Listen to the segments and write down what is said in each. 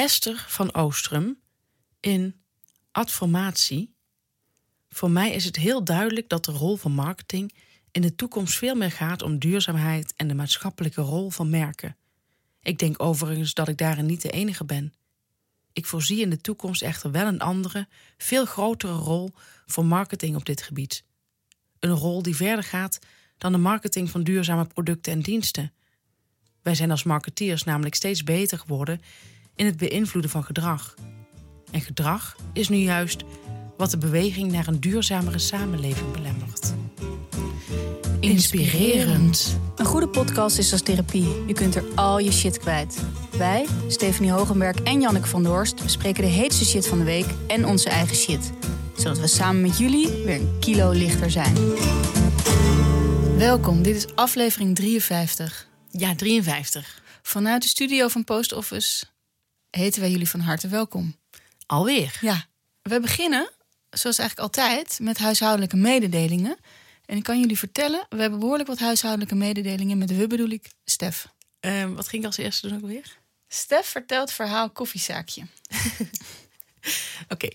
Esther van Oostrum in Adformatie. Voor mij is het heel duidelijk dat de rol van marketing in de toekomst veel meer gaat om duurzaamheid en de maatschappelijke rol van merken. Ik denk overigens dat ik daarin niet de enige ben. Ik voorzie in de toekomst echter wel een andere, veel grotere rol voor marketing op dit gebied. Een rol die verder gaat dan de marketing van duurzame producten en diensten. Wij zijn als marketeers namelijk steeds beter geworden in het beïnvloeden van gedrag. En gedrag is nu juist wat de beweging naar een duurzamere samenleving belemmert. Inspirerend. Een goede podcast is als therapie. Je kunt er al je shit kwijt. Wij, Stephanie Hogenberg en Janneke van Doorst, bespreken de heetste shit van de week en onze eigen shit. Zodat we samen met jullie weer een kilo lichter zijn. Welkom, dit is aflevering 53. Ja, 53. Vanuit de studio van Post Office heten wij jullie van harte welkom. Alweer. Ja, we beginnen, zoals eigenlijk altijd, met huishoudelijke mededelingen. En ik kan jullie vertellen, we hebben behoorlijk wat huishoudelijke mededelingen. Met we bedoel ik Stef. Ehm, wat ging ik als eerste doen ook weer? Stef vertelt verhaal koffiezaakje. Oké,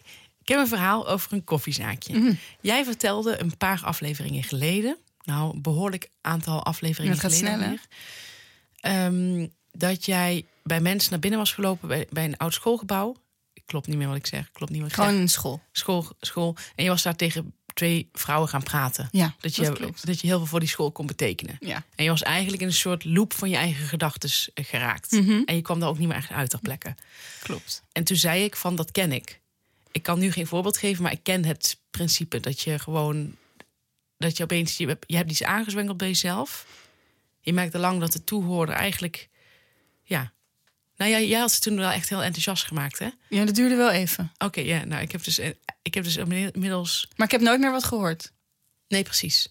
ik heb een verhaal over een koffiezaakje. Mhm. Jij vertelde een paar afleveringen geleden, nou een behoorlijk aantal afleveringen gaat geleden snel, alweer, ehm, dat jij bij mensen naar binnen was gelopen bij, bij een oud schoolgebouw. Klopt niet meer wat ik zeg. Klopt niet wat ik Gewoon zeg. in school. School, school. En je was daar tegen twee vrouwen gaan praten. Ja, Dat je, dat je heel veel voor die school kon betekenen. Ja. En je was eigenlijk in een soort loop van je eigen gedachten geraakt. Mhm. En je kwam daar ook niet meer echt uit ter plekke. Klopt. En toen zei ik van, dat ken ik. Ik kan nu geen voorbeeld geven, maar ik ken het principe dat je gewoon... dat je opeens, je, hebt- je hebt iets aangezwengeld bij jezelf. Je merkte lang dat de toehoorder eigenlijk... Ja, nou ja, jij had ze toen wel echt heel enthousiast gemaakt, hè? Ja, dat duurde wel even. Oké, ja, nou, ik heb dus, eh, ik heb dus inmiddels... Maar ik heb nooit meer wat gehoord. Nee, precies.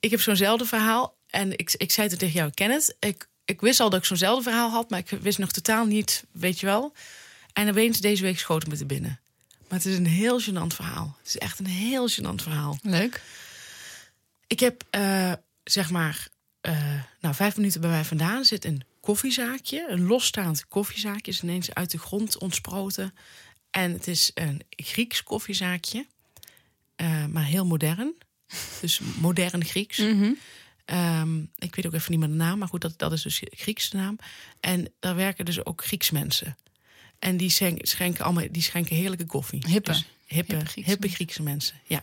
Ik heb zo'nzelfde verhaal. En ik, ik zei toen tegen jou, ken het. Ik, ik wist al dat ik zo'nzelfde verhaal had, maar ik wist nog totaal niet, weet je wel. En opeens deze week schoten me te binnen. Maar het is een heel gênant verhaal. Het is echt een heel gênant verhaal. Leuk. Ik heb, eh, zeg maar, eh, nou, vijf minuten bij mij vandaan zit een koffiezaakje. Een losstaand koffiezaakje is ineens uit de grond ontsproten. En het is een Grieks koffiezaakje, eh, maar heel modern. Dus modern Grieks. Mhm. Ehm, ik weet ook even niet meer de naam, maar goed, dat, dat is dus de Griekse naam. En daar werken dus ook Grieks mensen. En die schenken, allemaal, die schenken heerlijke koffie. Hippe. Dus hippe, Hippe hippe, Griekse mensen, ja.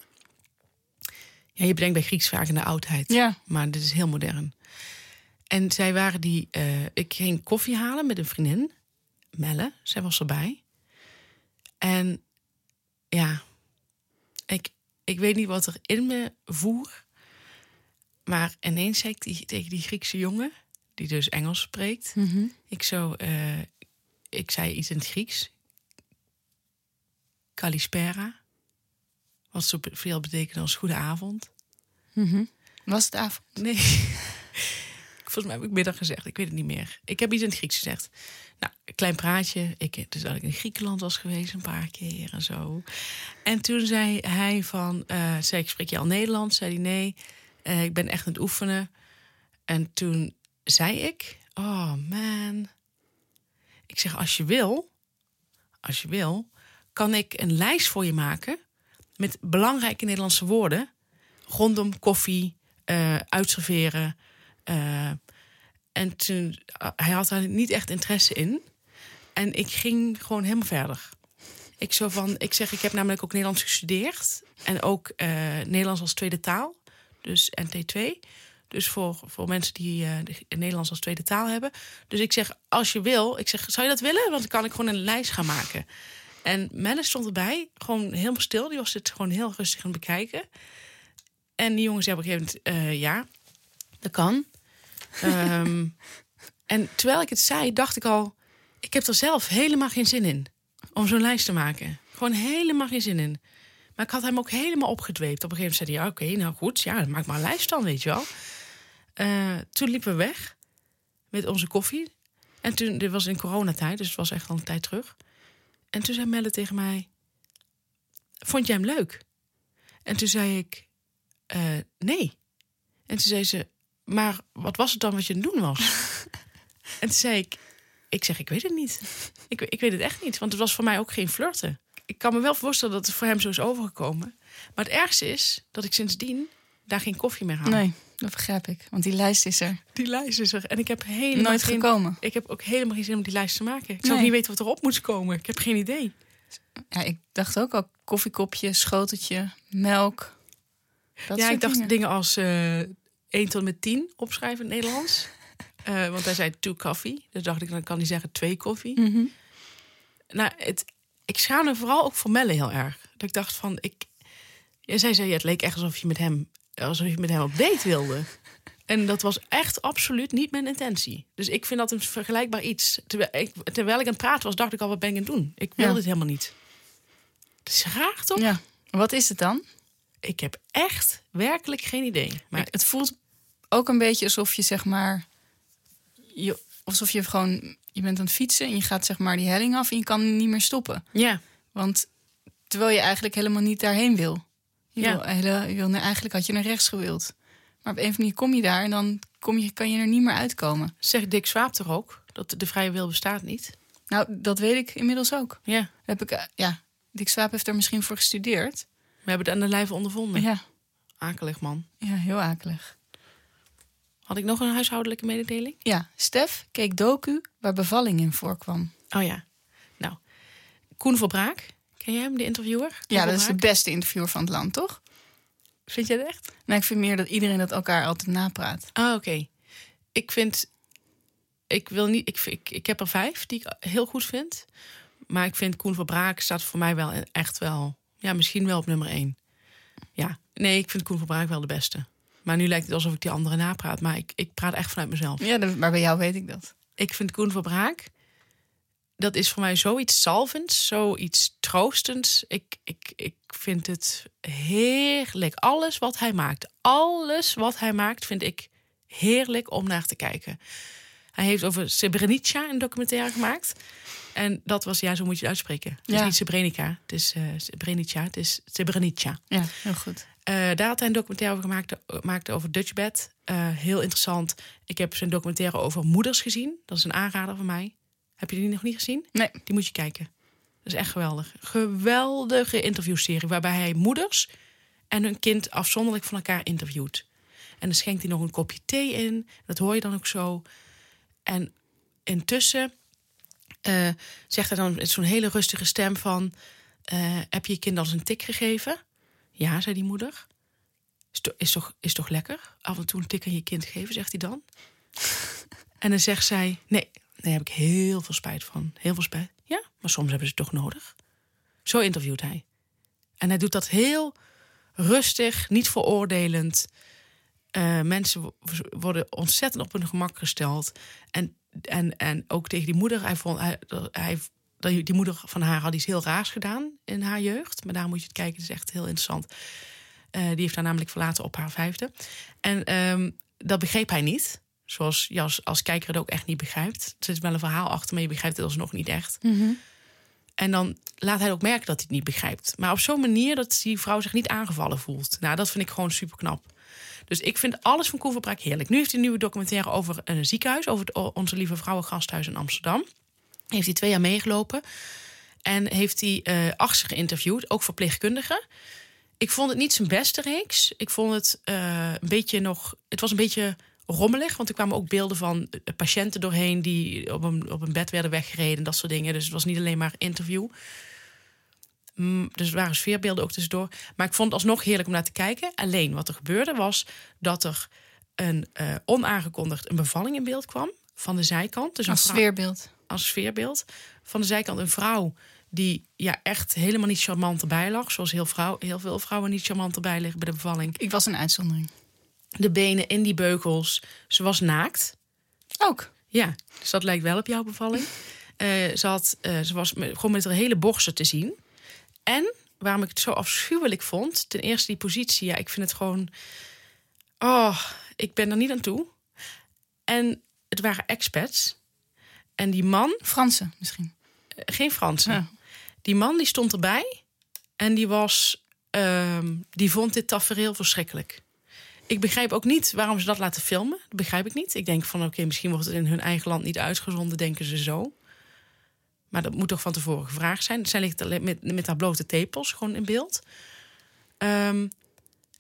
Ja, je bedenkt bij Grieks vaak in de oudheid. Ja. Maar dit is heel modern. En zij waren die... eh, ik ging koffie halen met een vriendin, Melle. Zij was erbij. En ja, ik, ik weet niet wat er in me voer. Maar ineens zei ik die, tegen die Griekse jongen, die dus Engels spreekt. Mhm. Ik, zo, eh, ik zei iets in het Grieks. Kalispera. Wat zo veel betekent als goede avond. Mhm. Was het avond? Nee. Volgens mij heb ik middag gezegd. Ik weet het niet meer. Ik heb iets in het Grieks gezegd. Nou, klein praatje. Ik, dus dat ik in Griekenland was geweest een paar keer en zo. En toen zei hij van... eh zei ik, spreek je al Nederlands? Zei hij, nee. Eh, ik ben echt aan het oefenen. En toen zei ik... Oh, man. Ik zeg, als je wil... Als je wil... Kan ik een lijst voor je maken... met belangrijke Nederlandse woorden... rondom koffie, eh uitserveren... eh, en toen, uh, hij had daar niet echt interesse in. En ik ging gewoon helemaal verder. Ik, zo van, ik zeg, ik heb namelijk ook Nederlands gestudeerd. En ook eh, Nederlands als tweede taal. Dus NT2. Dus voor, voor mensen die eh, de- Nederlands als tweede taal hebben. Dus ik zeg, als je wil, ik zeg, zou je dat willen? Want dan kan ik gewoon een lijst gaan maken. En Melle stond erbij, gewoon helemaal stil. Die was het gewoon heel rustig aan het bekijken. En die jongen zei op een gegeven moment, eh, ja, dat kan. Ehm, en terwijl ik het zei, dacht ik al... ik heb er zelf helemaal geen zin in om zo'n lijst te maken. Gewoon helemaal geen zin in. Maar ik had hem ook helemaal opgedweept. Op een gegeven moment zei hij, ja, oké, nou goed, ja, dan maak maar een lijst dan, weet je wel. Eh, toen liepen we weg met onze koffie. En toen, dit was in coronatijd, dus het was echt al een tijd terug. En toen zei Melle tegen mij, vond jij hem leuk? En toen zei ik, "Eh, nee. En toen zei ze, maar wat was het dan wat je aan het doen was? en toen zei ik, Ik zeg, ik weet het niet. Ik, ik weet het echt niet, want het was voor mij ook geen flirten. Ik kan me wel voorstellen dat het voor hem zo is overgekomen. Maar het ergste is dat ik sindsdien daar geen koffie meer haal. Nee, dat begrijp ik. Want die lijst is er Die lijst is er. En ik heb helemaal nooit geen, gekomen. Ik heb ook helemaal geen zin om die lijst te maken. Ik zou Nee. niet weten wat erop moet komen. Ik heb geen idee. Ja, ik dacht ook al koffiekopje, schoteltje, melk. Dat ja, ik dacht dingen, dingen. als eh 1 tot en met 10 opschrijven in het Nederlands. Eh, want hij zei two coffee. Dus dacht ik, dan kan hij zeggen twee koffie. Mhm. Nou, het, ik schaamde vooral ook voor Melle heel erg. Dat ik dacht van, ik... Zij zei, ja, het leek echt alsof je met hem, alsof je met hem op date wilde. En dat was echt absoluut niet mijn intentie. Dus ik vind dat een vergelijkbaar iets. Terwijl ik, terwijl ik aan het praten was, dacht ik al, wat ben ik aan het doen? Ik wil Ja. dit helemaal niet. Het is raar, toch? Ja. Wat is het dan? Ik heb echt werkelijk geen idee. Maar Het voelt ook een beetje alsof je zeg maar... Je, alsof je gewoon... Je bent aan het fietsen en je gaat zeg maar die helling af en je kan niet meer stoppen. ja, Want terwijl je eigenlijk helemaal niet daarheen wil. Je Ja. wil, hele, je wil eigenlijk had je naar rechts gewild. Maar op een of andere manier kom je daar en dan kom je, kan je er niet meer uitkomen. zegt Dick Swaap toch ook? Dat de vrije wil bestaat niet? Nou, dat weet ik inmiddels ook. Ja, Heb ik, eh, ja, Dick Swaap heeft er misschien voor gestudeerd. we hebben het aan de lijve ondervonden. Ja, Akelig, man. ja heel akelig. Had ik nog een huishoudelijke mededeling? Ja, Stef keek docu waar bevalling in voorkwam. Oh ja. Nou, Koen Verbraak. Ken jij hem, de interviewer? Koen Ja, dat is de beste interviewer van het land, toch? Vind jij dat echt? Nou, ik vind meer dat iedereen dat elkaar altijd napraat. Ah, oké. Ik vind... Ik wil niet... Ik, ik, ik heb er vijf die ik heel goed vind. Maar ik vind Koen Verbraak staat voor mij wel echt wel... Ja, misschien wel op nummer één. Ja. Nee, ik vind Koen Verbraak wel de beste. Maar nu lijkt het alsof ik die andere napraat. Maar ik, ik praat echt vanuit mezelf. Ja, maar bij jou weet ik dat. Ik vind Koen Verbraak... Dat is voor mij zoiets salvends, zoiets troostends. Ik, ik, ik vind het heerlijk. Alles wat hij maakt, alles wat hij maakt, vind ik heerlijk om naar te kijken. Hij heeft over Srebrenica een documentaire gemaakt. En dat was, ja, zo moet je het uitspreken. Het is niet Srebrenica, het is eh Srebrenica, het is Srebrenica. Ja, heel goed. Eh, daar had hij een documentaire over gemaakt, gemaakt over Dutchbed. Eh heel interessant. Ik heb zijn documentaire over moeders gezien. Dat is een aanrader van mij. Heb je die nog niet gezien? Nee, Die moet je kijken. Dat is echt geweldig. Geweldige interviewserie waarbij hij moeders en hun kind afzonderlijk van elkaar interviewt. En dan schenkt hij nog een kopje thee in. Dat hoor je dan ook zo. En intussen eh, zegt hij dan met zo'n hele rustige stem van... eh, heb je je kind al eens een tik gegeven? Ja, zei die moeder. Is, to- is, toch, is toch lekker? Af en toe een tik aan je kind geven, zegt hij dan. en dan zegt zij... Nee, daar heb ik heel veel spijt van. Heel veel spijt. Ja, maar soms hebben ze het toch nodig. Zo interviewt hij. En hij doet dat heel rustig, niet veroordelend. Eh, mensen wo- worden ontzettend op hun gemak gesteld. En, en, en ook tegen die moeder. Hij vond, hij, hij, die moeder van haar had iets heel raars gedaan in haar jeugd. Maar daar moet je het kijken, het is echt heel interessant. Eh, die heeft haar namelijk verlaten op haar vijfde. En ehm, dat begreep hij niet. Zoals je als, als kijker het ook echt niet begrijpt. Er zit wel een verhaal achter, maar je begrijpt het alsnog niet echt. En dan laat hij ook merken dat hij het niet begrijpt. Maar op zo'n manier dat die vrouw zich niet aangevallen voelt. Nou, dat vind ik gewoon super knap. Dus ik vind alles van Koen Verbraak heerlijk. Nu heeft hij een nieuwe documentaire over een ziekenhuis. Over het Onze Lieve Vrouwen Gasthuis in Amsterdam. Heeft hij twee jaar meegelopen. En heeft hij achtste geïnterviewd, ook verpleegkundigen. Ik vond het niet zijn beste reeks. Ik vond het eh, een beetje nog. Het was een beetje rommelig, want er kwamen ook beelden van eh, patiënten doorheen die op een, op een bed werden weggereden, dat soort dingen. Dus het was niet alleen maar interview. Mm, Dus er waren sfeerbeelden ook tussendoor. Maar ik vond het alsnog heerlijk om naar te kijken. Alleen wat er gebeurde was dat er een eh, onaangekondigd een bevalling in beeld kwam van de zijkant. Dus een als vrouw- sfeerbeeld. als sfeerbeeld. Van de zijkant een vrouw die ja, echt helemaal niet charmant erbij lag. Zoals heel, vrouw, heel veel vrouwen niet charmant erbij liggen bij de bevalling. Ik was een uitzondering. De benen in die beugels. Ze was naakt. Ook. Ja, dus dat lijkt wel op jouw bevalling. Eh, ze, had, eh, ze was met, gewoon met haar hele borsten te zien. En waarom ik het zo afschuwelijk vond... ten eerste die positie. Ja, ik vind het gewoon... Oh, ik ben er niet aan toe. En het waren expats. En die man Fransen misschien. geen Fransen. Ja. Die man die stond erbij en die was, ehm, die vond dit tafereel verschrikkelijk. ik begrijp ook niet waarom ze dat laten filmen. Dat begrijp ik niet. Ik denk van oké, misschien wordt het in hun eigen land niet uitgezonden, denken ze zo. Maar dat moet toch van tevoren gevraagd zijn. Zij ligt alleen met, met haar blote tepels gewoon in beeld. Ehm,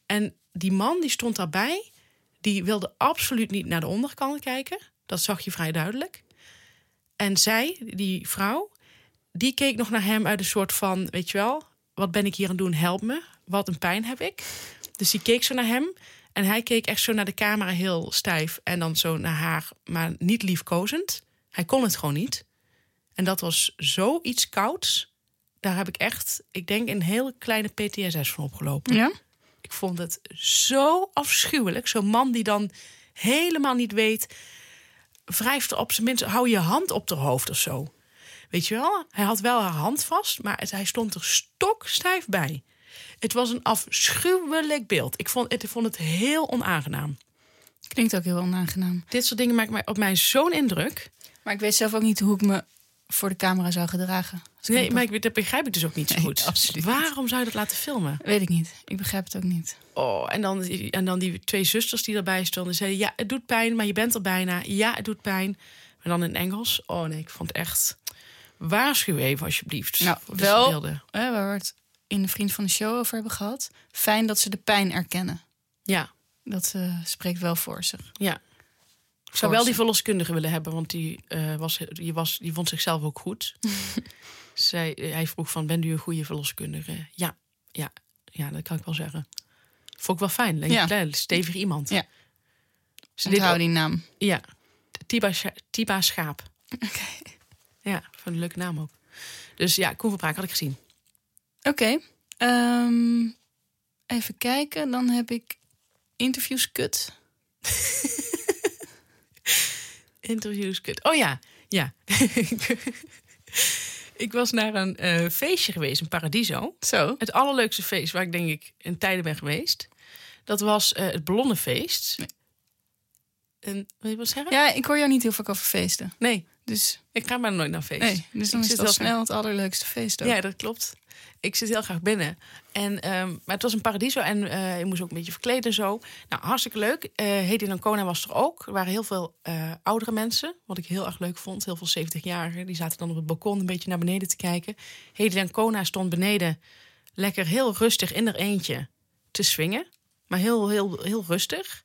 en die man die stond daarbij, die wilde absoluut niet naar de onderkant kijken. Dat zag je vrij duidelijk. En zij, die vrouw, die keek nog naar hem uit een soort van, weet je wel, wat ben ik hier aan doen? Help me. Wat een pijn heb ik. Dus die keek zo naar hem. En hij keek echt zo naar de camera heel stijf. En dan zo naar haar, maar niet liefkozend. Hij kon het gewoon niet. En dat was zoiets kouds. Daar heb ik echt, ik denk, een hele kleine PTSS van opgelopen. Ja? Ik vond het zo afschuwelijk. Zo'n man die dan helemaal niet weet. Wrijft op zijn minst, hou je hand op haar hoofd of zo. Weet je wel? Hij had wel haar hand vast, maar het- hij stond er stokstijf bij. Het was een afschuwelijk beeld. Ik vond, het- ik vond het heel onaangenaam. Klinkt ook heel onaangenaam. Dit soort dingen maken mij, op mij zo'n indruk. Maar ik weet zelf ook niet hoe ik me voor de camera zou gedragen. Nee, maar ik, dat begrijp ik dus ook niet zo Nee, goed. absoluut. Waarom zou je dat laten filmen? Weet ik niet. Ik begrijp het ook niet. Oh, en dan, en dan die twee zusters die erbij stonden. Zeiden, ja, het doet pijn, maar je bent er bijna. Ja, het doet pijn. Maar dan in Engels. Oh nee, ik vond het echt... Waarschuw even alsjeblieft. Nou, wel-. Hè, waar we het in de Vriend van de Show over hebben gehad. Fijn dat ze de pijn erkennen. Ja, Dat eh, spreekt wel voor zich. ja. Ik zou wel die verloskundige willen hebben, want die, eh, was, die, was, die vond zichzelf ook goed. Zij, hij vroeg van, bent u een goede verloskundige? Ja, ja, ja, dat kan ik wel zeggen. Vond ik wel fijn. Denk Ja. ik, "Nee, stevig iemand. Ja. Ze Onthoud die naam. Ja, Tiba, Tiba Schaap. Ja, van een leuke naam ook. Dus ja, Koen van Braak had ik gezien. Oké. ehm, even kijken. Dan heb ik interviews kut. Interviews, kut. Oh ja, ja. ik was naar een eh, feestje geweest in Paradiso. Zo. Het allerleukste feest waar ik denk ik in tijden ben geweest. Dat was eh, het Ballonnenfeest. Nee. En, wil je wat zeggen? Ja, ik hoor jou niet heel vaak over feesten. Nee, Dus ik ga maar nooit naar feest. nee, dus dan Ik is heel snel het allerleukste feest ook. Ja, dat klopt. Ik zit heel graag binnen. En, ehm, maar het was een paradiso en eh, je moest ook een beetje verkleden en zo. Nou, hartstikke leuk. Eh Hedy Ancona was er ook. Er waren heel veel eh, oudere mensen, wat ik heel erg leuk vond. Heel veel 70-jarigen. Die zaten dan op het balkon een beetje naar beneden te kijken. Hedy Ancona stond beneden lekker heel rustig in haar eentje te swingen. Maar heel, heel, heel rustig.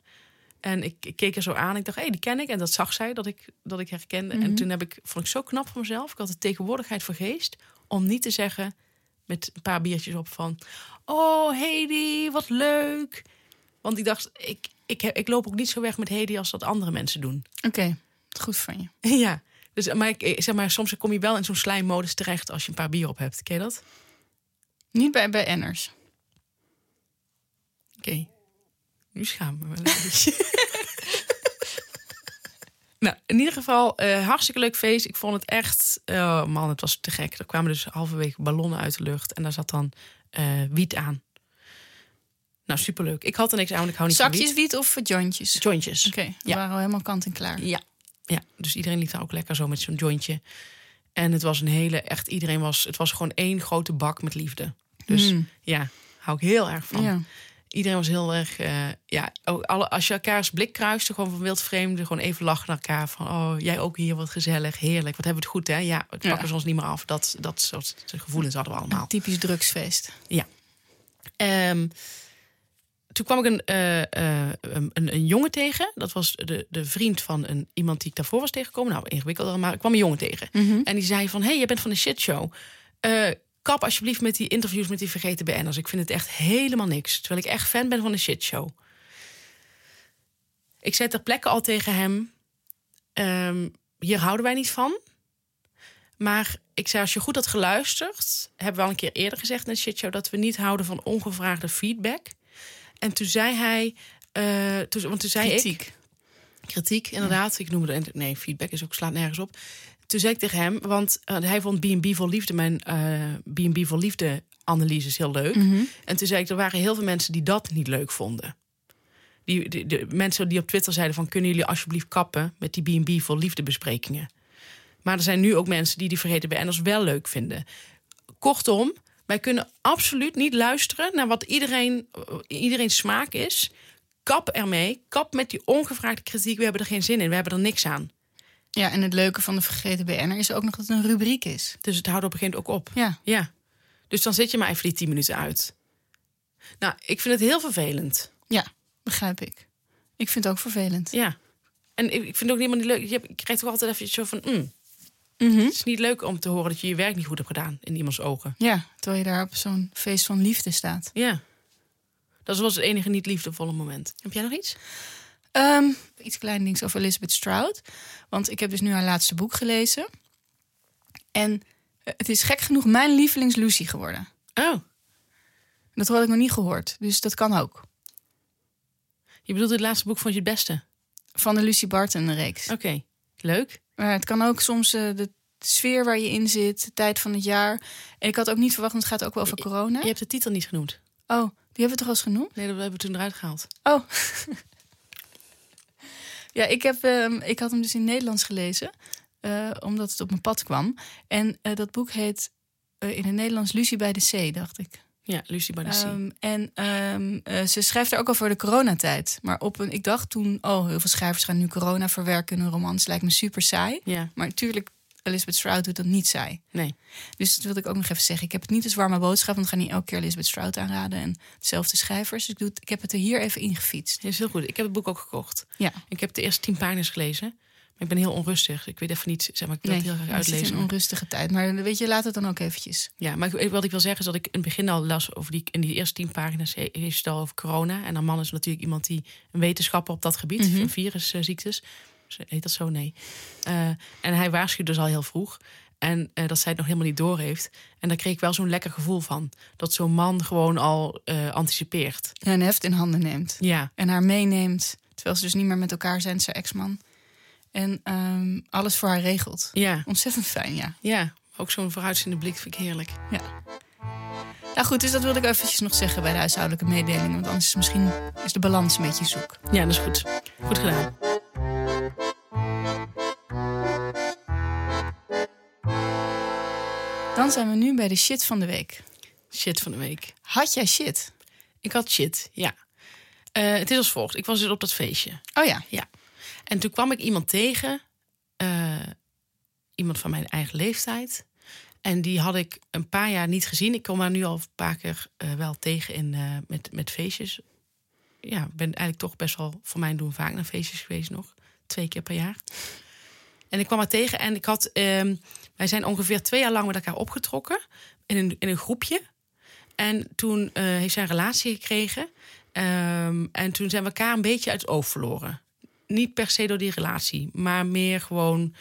En ik, ik keek er zo aan. Ik dacht, hé, hey, die ken ik. En dat zag zij, dat ik, dat ik herkende. En toen heb ik, vond ik zo knap van mezelf. Ik had de tegenwoordigheid voor geest. Om niet te zeggen, met een paar biertjes op van... Oh, Hedy, wat leuk. Want ik dacht, ik, ik, ik loop ook niet zo weg met Hedy als dat andere mensen doen. Oké, goed van je. ja, dus, maar, ik, ik zeg maar soms kom je wel in zo'n slijmmodus terecht... als je een paar bier op hebt. Ken je dat? Niet bij, bij Enners. Oké. Nu schaam ik me wel een beetje. nou, in ieder geval, eh, hartstikke leuk feest. Ik vond het echt... Oh man, het was te gek. Er kwamen dus halverwege ballonnen uit de lucht. En daar zat dan eh, wiet aan. Nou, superleuk. Ik had er niks aan, want ik hou niet Zakjes van wiet of jointjes? Jointjes. Oké, Ja. waren al helemaal kant en klaar. Ja. ja, dus iedereen liep daar ook lekker zo met zo'n jointje. En het was een hele, echt iedereen was... Het was gewoon één grote bak met liefde. Dus Mm. ja, hou ik heel erg van. Ja. Iedereen was heel erg, eh, ja, ook alle, als je elkaars blik kruiste, gewoon van wildvreemden, gewoon even lachen naar elkaar van, oh, jij ook hier, wat gezellig, heerlijk, wat hebben we het goed, hè? Ja, het Ja. pakken ze ons niet meer af. Dat, dat soort gevoelens hadden we allemaal. Een typisch drugsfeest. Ehm, toen kwam ik een, eh, eh, een, een, een jongen tegen. Dat was de, de vriend van een, iemand die ik daarvoor was tegengekomen. Nou, ingewikkelder, maar ik kwam een jongen tegen. En die zei van, hey, je bent van de shitshow. Eh kap alsjeblieft met die interviews met die vergeten BN'ers. Ik vind het echt helemaal niks. Terwijl ik echt fan ben van de shitshow. Ik zei ter plekke al tegen hem... ehm, hier houden wij niet van. Maar ik zei, als je goed had geluisterd... hebben we al een keer eerder gezegd in de shitshow... dat we niet houden van ongevraagde feedback. En toen zei hij... eh, toen, want toen zei ik... Kritiek. Kritiek, inderdaad. Ik noemde het. Nee, feedback is ook slaat nergens op. Toen zei ik tegen hem, want eh, hij vond B&B voor liefde, mijn eh B&B voor liefde analyses heel leuk. En toen zei ik, er waren heel veel mensen die dat niet leuk vonden. Die, de mensen die op Twitter zeiden van, kunnen jullie alsjeblieft kappen met die B&B voor liefde besprekingen? Maar er zijn nu ook mensen die die vergeten BN'ers wel leuk vinden. Kortom, wij kunnen absoluut niet luisteren naar wat iedereen, iedereen smaak is. kap ermee. Kap met die ongevraagde kritiek. We hebben er geen zin in. We hebben er niks aan. Ja, en het leuke van de vergeten BN'er is ook nog dat het een rubriek is. Dus het houdt op een gegeven moment ook op. Ja, Ja. Dus dan zit je maar even die tien minuten uit. Nou, ik vind het heel vervelend. ja, begrijp ik. Ik vind het ook vervelend. Ja. En ik vind het ook helemaal niet leuk. Je krijgt toch altijd even zo van... mm, Mhm. het is niet leuk om te horen dat je je werk niet goed hebt gedaan in iemands ogen. Ja, terwijl je daar op zo'n feest van liefde staat. Ja. Dat was het enige niet liefdevolle moment. Heb jij nog iets? Ehm, iets klein dings over Elizabeth Strout. Want ik heb dus nu haar laatste boek gelezen. En eh, het is gek genoeg mijn lievelings Lucy geworden. Oh, Dat had ik nog niet gehoord, dus dat kan ook. je bedoelt het laatste boek vond je het beste? Van de Lucy Barton reeks. Oké, leuk. Maar het kan ook soms eh, de sfeer waar je in zit, de tijd van het jaar. En ik had ook niet verwacht, want het gaat ook wel over corona. Je hebt de titel niet genoemd. Oh, die hebben we toch al eens genoemd? Nee, dat hebben we toen eruit gehaald. Oh. ja, ik, heb, ehm, ik had hem dus in Nederlands gelezen, eh, omdat het op mijn pad kwam. En eh, dat boek heet eh, in het Nederlands Lucie bij de Zee, dacht ik. Ja, Lucy by the Sea. Ehm, en ehm, eh, ze schrijft er ook over de coronatijd. Maar op een, ik dacht toen, oh, heel veel schrijvers gaan nu corona verwerken in hun romans. Lijkt me super saai. ja, Maar natuurlijk, Elizabeth Strout doet dat niet saai. nee. Dus dat wilde ik ook nog even zeggen. Ik heb het niet als warme boodschap, want ik ga niet elke keer Elizabeth Strout aanraden. En dezelfde schrijvers. Dus ik, doe het, ik heb het er hier even ingefietst. Dat is heel goed. Ik heb het boek ook gekocht. Ja, Ik heb de eerste tien pagina's gelezen. Maar ik ben heel onrustig. Ik weet even niet, zeg maar, ik wil nee, het heel graag het is uitlezen. een onrustige tijd. Maar weet je, laat het dan ook eventjes. Ja, maar wat ik wil zeggen is dat ik in het begin al las over die, in die eerste tien pagina's heeft het al over corona. En een man is natuurlijk iemand die een wetenschapper op dat gebied, Mhm. van virusziektes. Heet dat zo? Nee. Eh, en hij waarschuwt dus al heel vroeg. En eh, dat zij het nog helemaal niet door heeft. En daar kreeg ik wel zo'n lekker gevoel van. Dat zo'n man gewoon al eh, anticipeert. En een heft in handen neemt. Ja, En haar meeneemt. Terwijl ze dus niet meer met elkaar zijn, zijn ex-man. En ehm, alles voor haar regelt. ja, Ontzettend fijn, ja. ja. Ook zo'n vooruitziende blik vind ik heerlijk. ja. Nou goed, dus dat wilde ik eventjes nog zeggen bij de huishoudelijke mededelingen. Want anders is misschien is de balans een beetje zoek. Ja, dat is goed. Goed gedaan. Dan zijn we nu bij de shit van de week. Shit van de week. Had jij shit? Ik had shit, ja. Eh, het is als volgt. Ik was dus op dat feestje. Oh ja. Ja. En toen kwam ik iemand tegen, eh, iemand van mijn eigen leeftijd. En die had ik een paar jaar niet gezien. Ik kom haar nu al een paar keer eh, wel tegen in, met, met feestjes. Ja, ik ben eigenlijk toch best wel voor mijn doen vaak naar feestjes geweest nog. Twee keer per jaar. En ik kwam haar tegen en ik had... wij zijn ongeveer twee jaar lang met elkaar opgetrokken. In een, in een groepje. En toen eh, heeft zij een relatie gekregen. Ehm, en toen zijn we elkaar een beetje uit het oog verloren. Niet per se door die relatie, maar meer gewoon...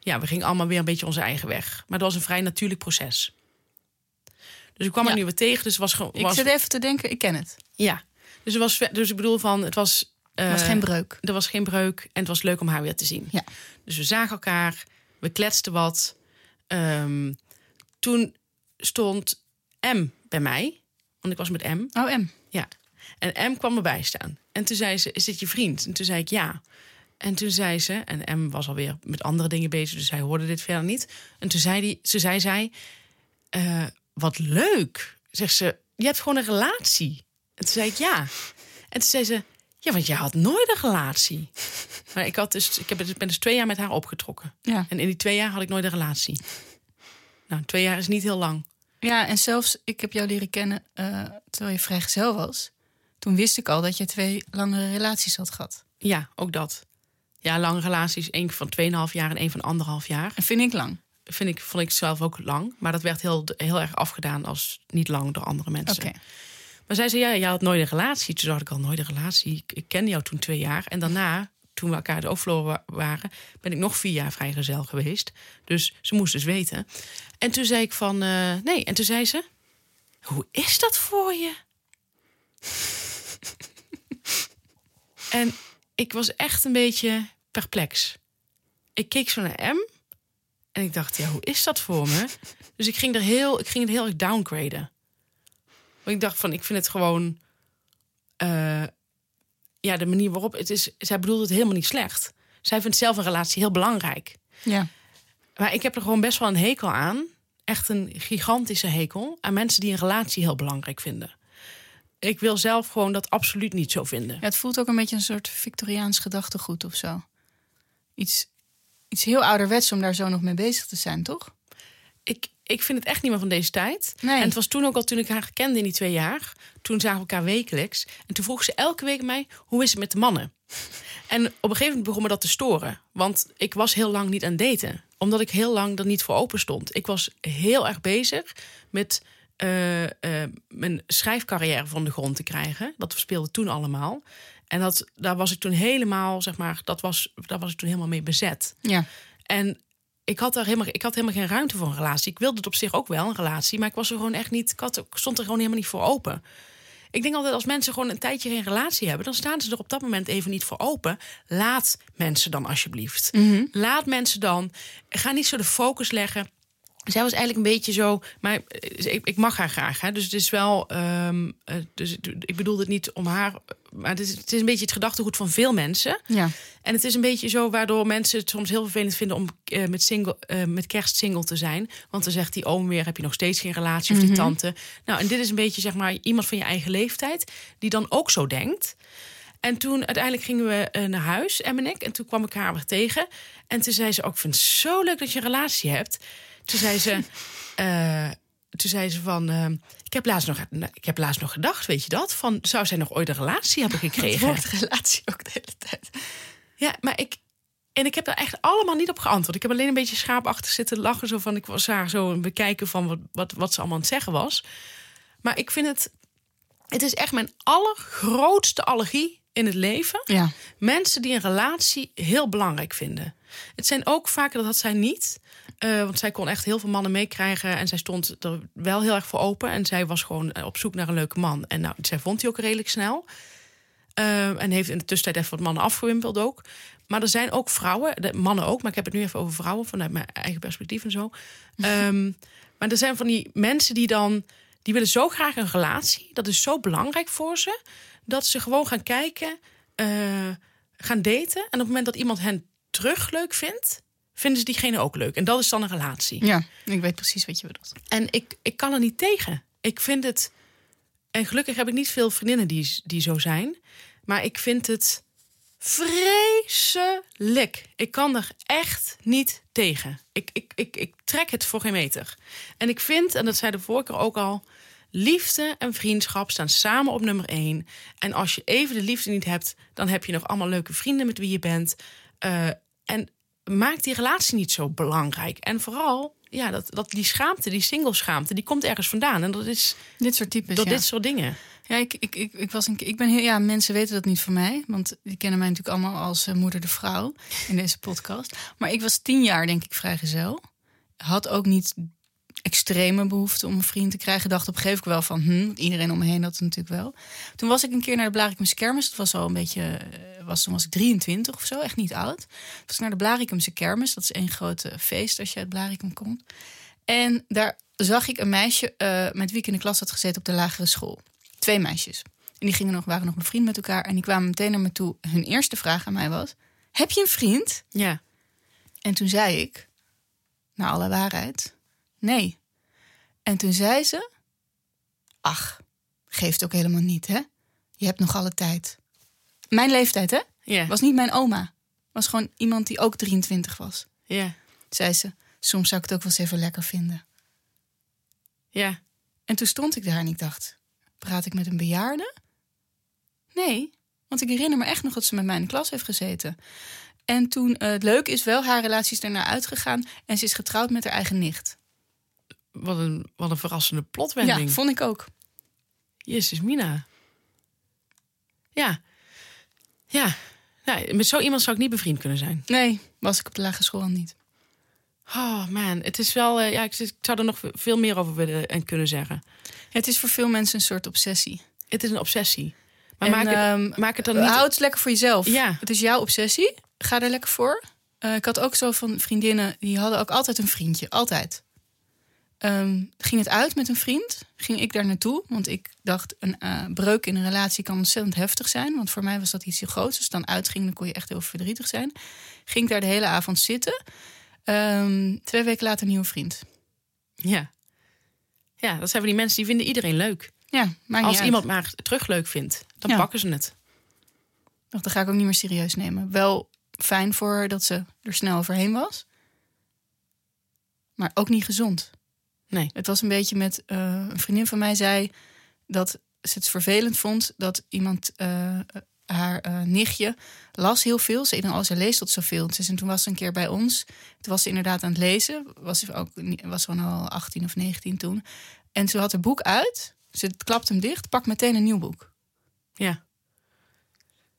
Ja, we gingen allemaal weer een beetje onze eigen weg. Maar dat was een vrij natuurlijk proces. Dus ik kwam Ja. er nu weer tegen. Dus was gewoon... Ik Was, zit even te denken, ik ken het. Ja. Dus, het was, dus ik bedoel van, het was... Het was eh, geen breuk. er was geen breuk en het was leuk om haar weer te zien. Ja. Dus we zagen elkaar, we kletsten wat. Ehm, toen stond M bij mij, want ik was met M. Oh, M. Ja. En M kwam erbij staan. En toen zei ze, is dit je vriend? En toen zei ik ja. En toen zei ze, en M was alweer met andere dingen bezig, dus hij hoorde dit verder niet. En toen zei, die, ze zei zij, eh, wat leuk. Zegt ze, je hebt gewoon een relatie. En toen zei ik ja. En toen zei ze, ja, want je had nooit een relatie. Maar ik, had dus, ik heb, ben dus twee jaar met haar opgetrokken. Ja. En in die twee jaar had ik nooit een relatie. Nou, twee jaar is niet heel lang. ja, en zelfs, ik heb jou leren kennen eh, terwijl je vrijgezel was. Toen wist ik al dat je twee langere relaties had gehad. Ja, ook dat. Ja, lange relaties. één van 2,5 jaar en één van anderhalf jaar. En vind ik lang. Vind ik, vond ik zelf ook lang. Maar dat werd heel, heel erg afgedaan als niet lang door andere mensen. Oké. Maar zij zei, ja, jij had nooit een relatie. Toen dacht ik al, nooit een relatie. Ik, ik kende jou toen twee jaar. En daarna, toen we elkaar de overvloer wa- waren... ben ik nog vier jaar vrijgezel geweest. Dus ze moest dus weten. En toen zei ik van, eh, nee. En toen zei ze, hoe is dat voor je? en ik was echt een beetje perplex. Ik keek zo naar M... En ik dacht, ja, hoe is dat voor me? Dus ik ging er heel, ik ging het heel erg downgraden. Want ik dacht van, ik vind het gewoon... eh, ja, de manier waarop het is... Zij bedoelt het helemaal niet slecht. Zij vindt zelf een relatie heel belangrijk. Ja. Maar ik heb er gewoon best wel een hekel aan. Echt een gigantische hekel. Aan mensen die een relatie heel belangrijk vinden. ik wil zelf gewoon dat absoluut niet zo vinden. Ja, het voelt ook een beetje een soort Victoriaans gedachtegoed of zo. Iets, iets heel ouderwets om daar zo nog mee bezig te zijn, toch? Ik, ik vind het echt niet meer van deze tijd. Nee. En het was toen ook al toen ik haar kende in die twee jaar. Toen zagen we elkaar wekelijks. En toen vroeg ze elke week mij: hoe is het met de mannen? En op een gegeven moment begon me dat te storen. Want ik was heel lang niet aan daten. Omdat ik heel lang er niet voor open stond. Ik was heel erg bezig met eh, eh, mijn schrijfcarrière van de grond te krijgen. Dat speelde toen allemaal. En dat, daar was ik toen helemaal, zeg maar, dat was, daar was ik toen helemaal mee bezet. Ja. En ik had, daar helemaal, ik had helemaal geen ruimte voor een relatie. Ik wilde het op zich ook wel, een relatie. Maar ik was er gewoon echt niet. Ik, had, ik stond er gewoon helemaal niet voor open. Ik denk altijd als mensen gewoon een tijdje geen relatie hebben, dan staan ze er op dat moment even niet voor open. Laat mensen dan alsjeblieft. Laat mensen dan. Ga niet zo de focus leggen. Zij was eigenlijk een beetje zo, maar eh, ik, ik mag haar graag. Hè? Dus het is wel, ehm, eh, dus ik bedoel het niet om haar, maar het is, het is een beetje het gedachtegoed van veel mensen. Ja. En het is een beetje zo waardoor mensen het soms heel vervelend vinden om eh, met, single, eh, met kerst single te zijn. Want dan zegt die oom weer: heb je nog steeds geen relatie of die tante. Nou, en dit is een beetje zeg maar iemand van je eigen leeftijd die dan ook zo denkt. En toen uiteindelijk gingen we eh, naar huis, Em en ik. En toen kwam ik haar weer tegen. En toen zei ze ook: Ik vind het zo leuk dat je een relatie hebt. Toen zei ze. toen zei ze van, ik, heb laatst nog, ik heb laatst nog gedacht, weet je dat? Van, zou zij nog ooit een relatie hebben Het gekregen? woord relatie ook de hele tijd. Ja, maar ik. En ik heb daar echt allemaal niet op geantwoord. Ik heb alleen een beetje schaapachtig zitten lachen. Zo van, ik was haar zo een bekijken van wat, wat, wat ze allemaal aan het zeggen was. Maar ik vind het. Het is echt mijn allergrootste allergie in het leven. Ja. Mensen die een relatie heel belangrijk vinden. Het zijn ook vaker, dat had zij niet. Eh, want zij kon echt heel veel mannen meekrijgen. En zij stond er wel heel erg voor open. En zij was gewoon eh, op zoek naar een leuke man. En nou, zij vond hij ook redelijk snel. Eh, en heeft in de tussentijd even wat mannen afgewimpeld ook. Maar er zijn ook vrouwen, de mannen ook, maar ik heb het nu even over vrouwen vanuit mijn eigen perspectief en zo. Ehm, maar er zijn van die mensen die dan, die willen zo graag een relatie. Dat is zo belangrijk voor ze, dat ze gewoon gaan kijken, gaan daten. En op het moment dat iemand hen terug leuk vindt, vinden ze diegene ook leuk. En dat is dan een relatie. Ja, ik weet precies wat je bedoelt. En ik, ik kan er niet tegen. Ik vind het. En gelukkig heb ik niet veel vriendinnen die, die zo zijn. Maar ik vind het vreselijk. Ik kan er echt niet tegen. Ik, ik, ik, ik trek het voor geen meter. En ik vind, en dat zei de vorige keer ook al. Liefde en vriendschap staan samen op nummer één. En als je even de liefde niet hebt, dan heb je nog allemaal leuke vrienden met wie je bent. Eh, en maak die relatie niet zo belangrijk. En vooral, ja, dat, dat die schaamte, die singleschaamte, die komt ergens vandaan. En dat is Dit soort types, ja. dit soort dingen. Ja, ik, ik, ik, ik was een, keer- ik ben heel, ja, mensen weten dat niet van mij, want die kennen mij natuurlijk allemaal als eh, moeder de vrouw in deze podcast. Maar ik was tien jaar, denk ik, vrijgezel. Had ook niet extreme behoefte om een vriend te krijgen. Dacht op een gegeven moment wel van, hm, iedereen om me heen had het natuurlijk wel. Toen was ik een keer naar de Blaricumse kermis. Dat was al een beetje, eh, was, toen was ik 23 of zo, echt niet oud. Toen was ik naar de Blaricumse kermis. Dat is één grote feest als je uit Blaricum komt. En daar zag ik een meisje eh, met wie ik in de klas had gezeten op de lagere school. Twee meisjes. En die gingen nog, waren nog bevriend met elkaar. En die kwamen meteen naar me toe. Hun eerste vraag aan mij was: Heb je een vriend? Ja. En toen zei ik, naar alle waarheid, nee. En toen zei ze: Ach, geeft ook helemaal niet, hè? Je hebt nog alle tijd. Mijn leeftijd, hè? Ja. Was niet mijn oma. Was gewoon iemand die ook 23 was. Ja. Zei ze: Soms zou ik het ook wel eens even lekker vinden. Ja. En toen stond ik daar en ik dacht: praat ik met een bejaarde? Nee, want ik herinner me echt nog dat ze met mij in de klas heeft gezeten. En toen, eh, het leuke is wel, haar relatie is daarna uitgegaan en ze is getrouwd met haar eigen nicht. Wat een, wat een verrassende Ja, plotwending. vond ik ook. Jezus, Mina. Ja. Ja. Met zo iemand zou ik niet bevriend kunnen zijn. Nee, was ik op de lagere school al niet. Oh man, het is wel. eh, ja, ik, ik zou er nog veel meer over willen en kunnen zeggen. Het is voor veel mensen een soort obsessie. Het is een obsessie. Maar En, maak, het, ehm, maak het dan niet. Houd het lekker voor jezelf. Ja. Het is jouw obsessie. Ga er lekker voor. Eh, ik had ook zo van vriendinnen, die hadden ook altijd een vriendje. Altijd. Ehm, ging het uit met een vriend, ging ik daar naartoe. Want ik dacht, een eh, breuk in een relatie kan ontzettend heftig zijn. Want voor mij was dat iets heel groots. Als het dan uitging, dan kon je echt heel verdrietig zijn. Ging ik daar de hele avond zitten. Ehm, twee weken later een nieuwe vriend. Ja. Ja, dat zijn van die mensen die vinden iedereen leuk. Ja, maar Als iemand maar terug leuk vindt, dan Ja. pakken ze het. Dan ga ik ook niet meer serieus nemen. Wel fijn voor dat ze er snel overheen was. Maar ook niet gezond. Nee. Het was een beetje met... eh, een vriendin van mij zei dat ze het vervelend vond... dat iemand eh, haar eh, nichtje las heel veel. Ze dan, oh, ze leest tot zoveel. Dus, en toen was ze een keer bij ons. Toen was ze inderdaad aan het lezen. Was ze ook, was gewoon al 18 of 19 toen. En ze had haar boek uit. Ze klapt hem dicht, pakt meteen een nieuw boek. Ja.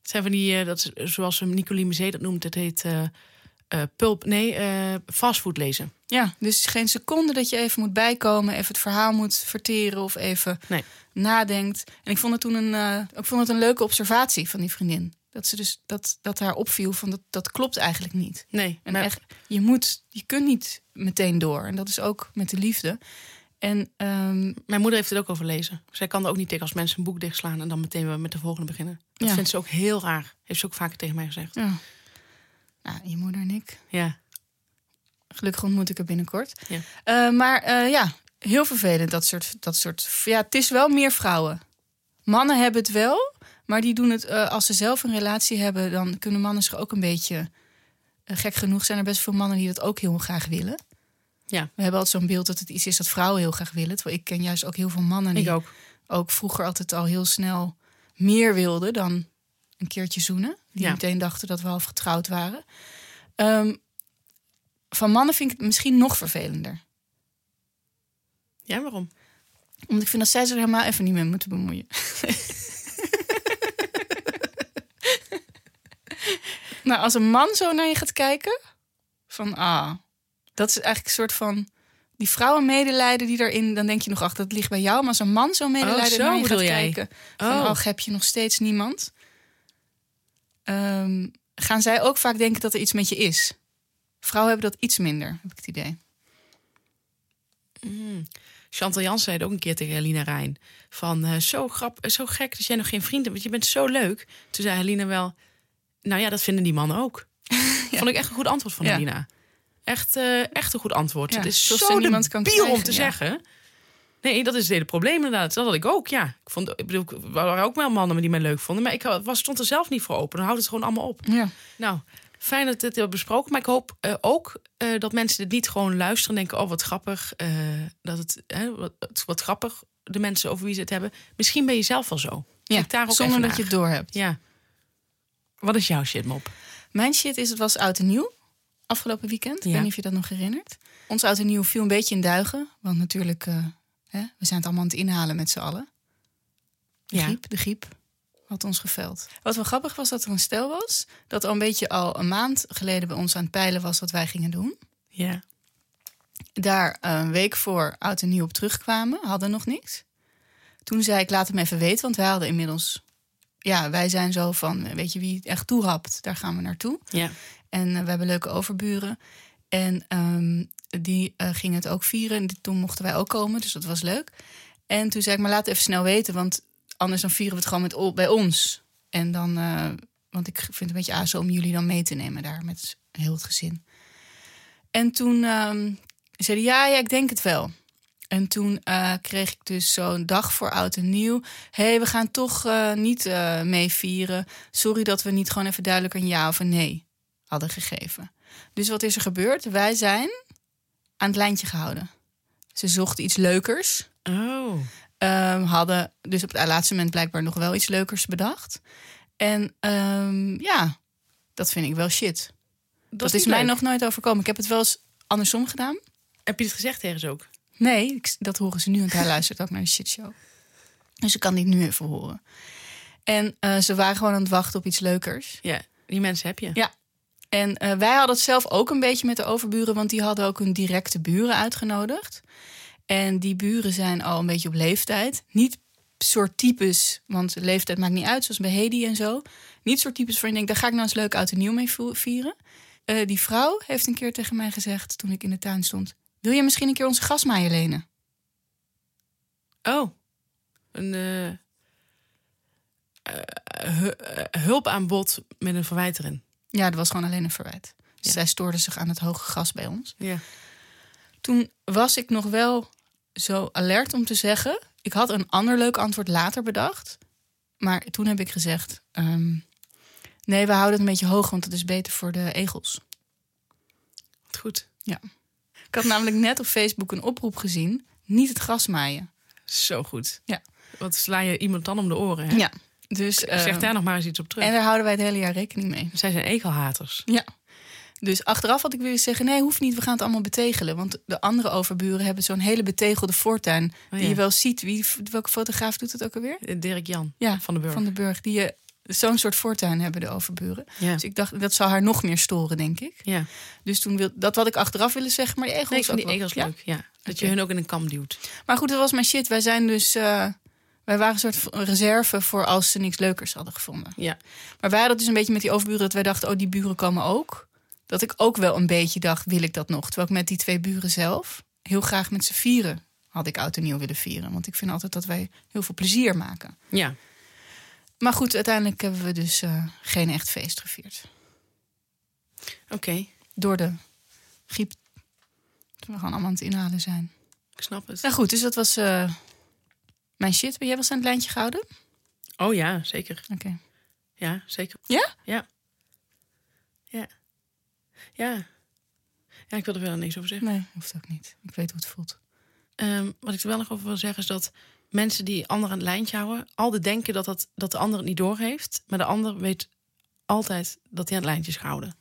Het zijn van die, dat zoals Nicolie Musee dat noemt, het heet eh, pulp, nee, eh fastfood lezen. Ja, dus geen seconde dat je even moet bijkomen, even het verhaal moet verteren of even Nee. nadenkt. En ik vond het toen een, eh, ik vond het een leuke observatie van die vriendin. Dat ze dus dat, dat haar opviel van dat, dat klopt eigenlijk niet. Nee, En maar- echt, je moet, je kunt niet meteen door. En dat is ook met de liefde. En ehm, Mijn moeder heeft het ook over lezen. Zij kan er ook niet tegen als mensen een boek dichtslaan en dan meteen weer met de volgende beginnen. Dat Ja. vindt ze ook heel raar. Heeft ze ook vaker tegen mij gezegd. ja. Nou, je moeder en ik. Ja. Gelukkig ontmoet ik haar binnenkort. Ja. Eh, maar eh, ja, heel vervelend dat soort, dat soort. Ja, het is wel meer vrouwen. Mannen hebben het wel, maar die doen het eh, als ze zelf een relatie hebben, dan kunnen mannen zich ook een beetje. gek genoeg zijn er best veel mannen die dat ook heel graag willen. Ja. We hebben altijd zo'n beeld dat het iets is dat vrouwen heel graag willen. Terwijl ik ken juist ook heel veel mannen die Ik ook. ook vroeger altijd al heel snel meer wilden dan een keertje zoenen. Die Ja. meteen dachten dat we half getrouwd waren. Ehm, van mannen vind ik het misschien nog vervelender. Ja, waarom? Omdat ik vind dat zij zich er helemaal even niet mee moeten bemoeien. nou, als een man zo naar je gaat kijken, van ah, dat is eigenlijk een soort van die vrouwenmedelijden die daarin, dan denk je nog, ach, dat ligt bij jou. Maar als een man zo medelijden Oh, zo naar je gaat jij? kijken, van Oh. oh, heb je nog steeds niemand? Ehm, gaan zij ook vaak denken dat er iets met je is? Vrouwen hebben dat iets minder, heb ik het idee. Chantal Jans zei het ook een keer tegen Helena Rijn. Van eh, zo, grap, eh, zo gek dat jij nog geen vriend hebt, want je bent zo leuk. Toen zei Helena wel, nou ja, dat vinden die mannen ook. Vond ik echt een goed antwoord van Ja. Helena. Echt, eh, echt een goed antwoord. Ja, het is zo niemand kan om te zeggen. Nee, dat is het hele probleem inderdaad. Dat had ik ook, ja. Ik, vond, ik bedoel, er waren ook wel mannen die mij leuk vonden. Maar ik was, stond er zelf niet voor open. Dan houdt het gewoon allemaal op. Ja. Nou, fijn dat dit hebben besproken. Maar ik hoop eh, ook eh, dat mensen dit niet gewoon luisteren en denken: oh, wat grappig. eh, dat het, wat, wat grappig, de mensen over wie ze het hebben. Misschien ben je zelf wel zo. Ja, daar ook zonder dat je het door hebt. Ja. Wat is jouw shitmop? Mijn shit is, het was oud en nieuw. Afgelopen weekend. Ik Ja. weet niet of je dat nog herinnert. Ons oud en nieuw viel een beetje in duigen. Want natuurlijk, hè, we zijn het allemaal aan het inhalen met z'n allen. De Ja. griep, de griep had ons geveld. Wat wel grappig was dat er een stel was... dat al een beetje al een maand geleden bij ons aan het peilen was... wat wij gingen doen. Ja. Daar eh, een week voor oud en nieuw op terugkwamen. Hadden nog niks. Toen zei ik, laat hem even weten. Want wij hadden inmiddels... Ja, wij zijn zo van, eh, weet je wie het echt toehapt? Daar gaan we naartoe. Ja. En eh, we hebben leuke overburen. En ehm, die eh, gingen het ook vieren. En toen mochten wij ook komen, dus dat was leuk. En toen zei ik, maar laat even snel weten, want anders dan vieren we het gewoon met, bij ons. En dan, eh, want ik vind het een beetje azo om jullie dan mee te nemen daar met heel het gezin. En toen ehm zei hij, ja, ja, ik denk het wel. En toen eh, kreeg ik dus zo'n dag voor oud en nieuw. Hé, hey, we gaan toch niet eh mee vieren. Sorry dat we niet gewoon even duidelijk een ja of een nee hadden gegeven. Dus wat is er gebeurd? Wij zijn aan het lijntje gehouden. Ze zochten iets leukers. Oh. Ehm, hadden dus op het laatste moment blijkbaar nog wel iets leukers bedacht. En ehm, ja, dat vind ik wel shit. Dat, is, mij leuk. nog nooit overkomen. Ik heb het wel eens andersom gedaan. Heb je het gezegd tegen ze ook? Nee, ik- dat horen ze nu, want hij luistert ook naar de shitshow. Dus ik kan dit nu even horen. En eh, ze waren gewoon aan het wachten op iets leukers. Ja. Die mensen heb je. Ja. En eh, wij hadden het zelf ook een beetje met de overburen, want die hadden ook hun directe buren uitgenodigd. En die buren zijn al een beetje op leeftijd. Niet soort types, want leeftijd maakt niet uit, zoals bij Hedy en zo. Niet soort types van je denkt, daar ga ik nou eens leuk en nieuw mee vieren. Eh, die vrouw heeft een keer tegen mij gezegd, toen ik in de tuin stond... Wil je misschien een keer onze gasmaaier lenen? Oh. Een eh, hu- hulpaanbod met een verwijt erin. Ja, dat was gewoon alleen een verwijt. Dus Ja. zij stoorde zich aan het hoge gas bij ons. Ja. Toen was ik nog wel zo alert om te zeggen... ik had een ander leuk antwoord later bedacht. Maar toen heb ik gezegd... ehm, nee, we houden het een beetje hoog, want het is beter voor de egels. Goed. Ik had namelijk net op Facebook een oproep gezien. Niet het gras maaien. Zo goed. Ja. Wat sla je iemand dan om de oren, hè? Ja, dus... Zeg eh, daar nog maar eens iets op terug. En daar houden wij het hele jaar rekening mee. Zij zijn egelhaters. Ja. Dus achteraf had ik willen zeggen: nee, hoeft niet, we gaan het allemaal betegelen. Want de andere overburen hebben zo'n hele betegelde voortuin. Oh, Die je wel ziet. Wie, welke fotograaf doet het ook alweer? Eh, Dirk Jan Ja, van de Burg. Van de Burg. Die je zo'n soort voortuin hebben, de overburen. Ja. Dus ik dacht, dat zou haar nog meer storen, denk ik. ja. Dus toen wil, dat had ik achteraf willen zeggen, maar die egels Nee, ik vind ook die wel. egels leuk. Ja. Dat je hun ook in een kam duwt. Maar goed, dat was mijn shit. Wij zijn dus. eh, wij waren een soort reserve voor als ze niks leukers hadden gevonden. Ja. Maar wij hadden dus een beetje met die overburen dat wij dachten, oh, die buren komen ook. Dat ik ook wel een beetje dacht, wil ik dat nog? Terwijl ik met die twee buren zelf heel graag met z'n vieren had ik oud en nieuw willen vieren. Want ik vind altijd dat wij heel veel plezier maken. Ja. Maar goed, uiteindelijk hebben we dus eh, geen echt feest gevierd. Oké. Door de griep. We gaan allemaal aan het inhalen zijn. Ik snap het. Nou goed, dus dat was eh, mijn shit. Ben jij wel eens aan het lijntje gehouden? Oh ja, zeker. Oké. Ja, zeker. Ja? Ja. Ja. Ja. Ja, ik wil er verder niks over zeggen. Nee, hoeft ook niet. Ik weet hoe het voelt. Ehm, wat ik er wel nog over wil zeggen is dat mensen die anderen aan het lijntje houden... altijd denken dat, dat, dat de ander het niet doorheeft. Maar de ander weet altijd dat hij aan het lijntje is gehouden.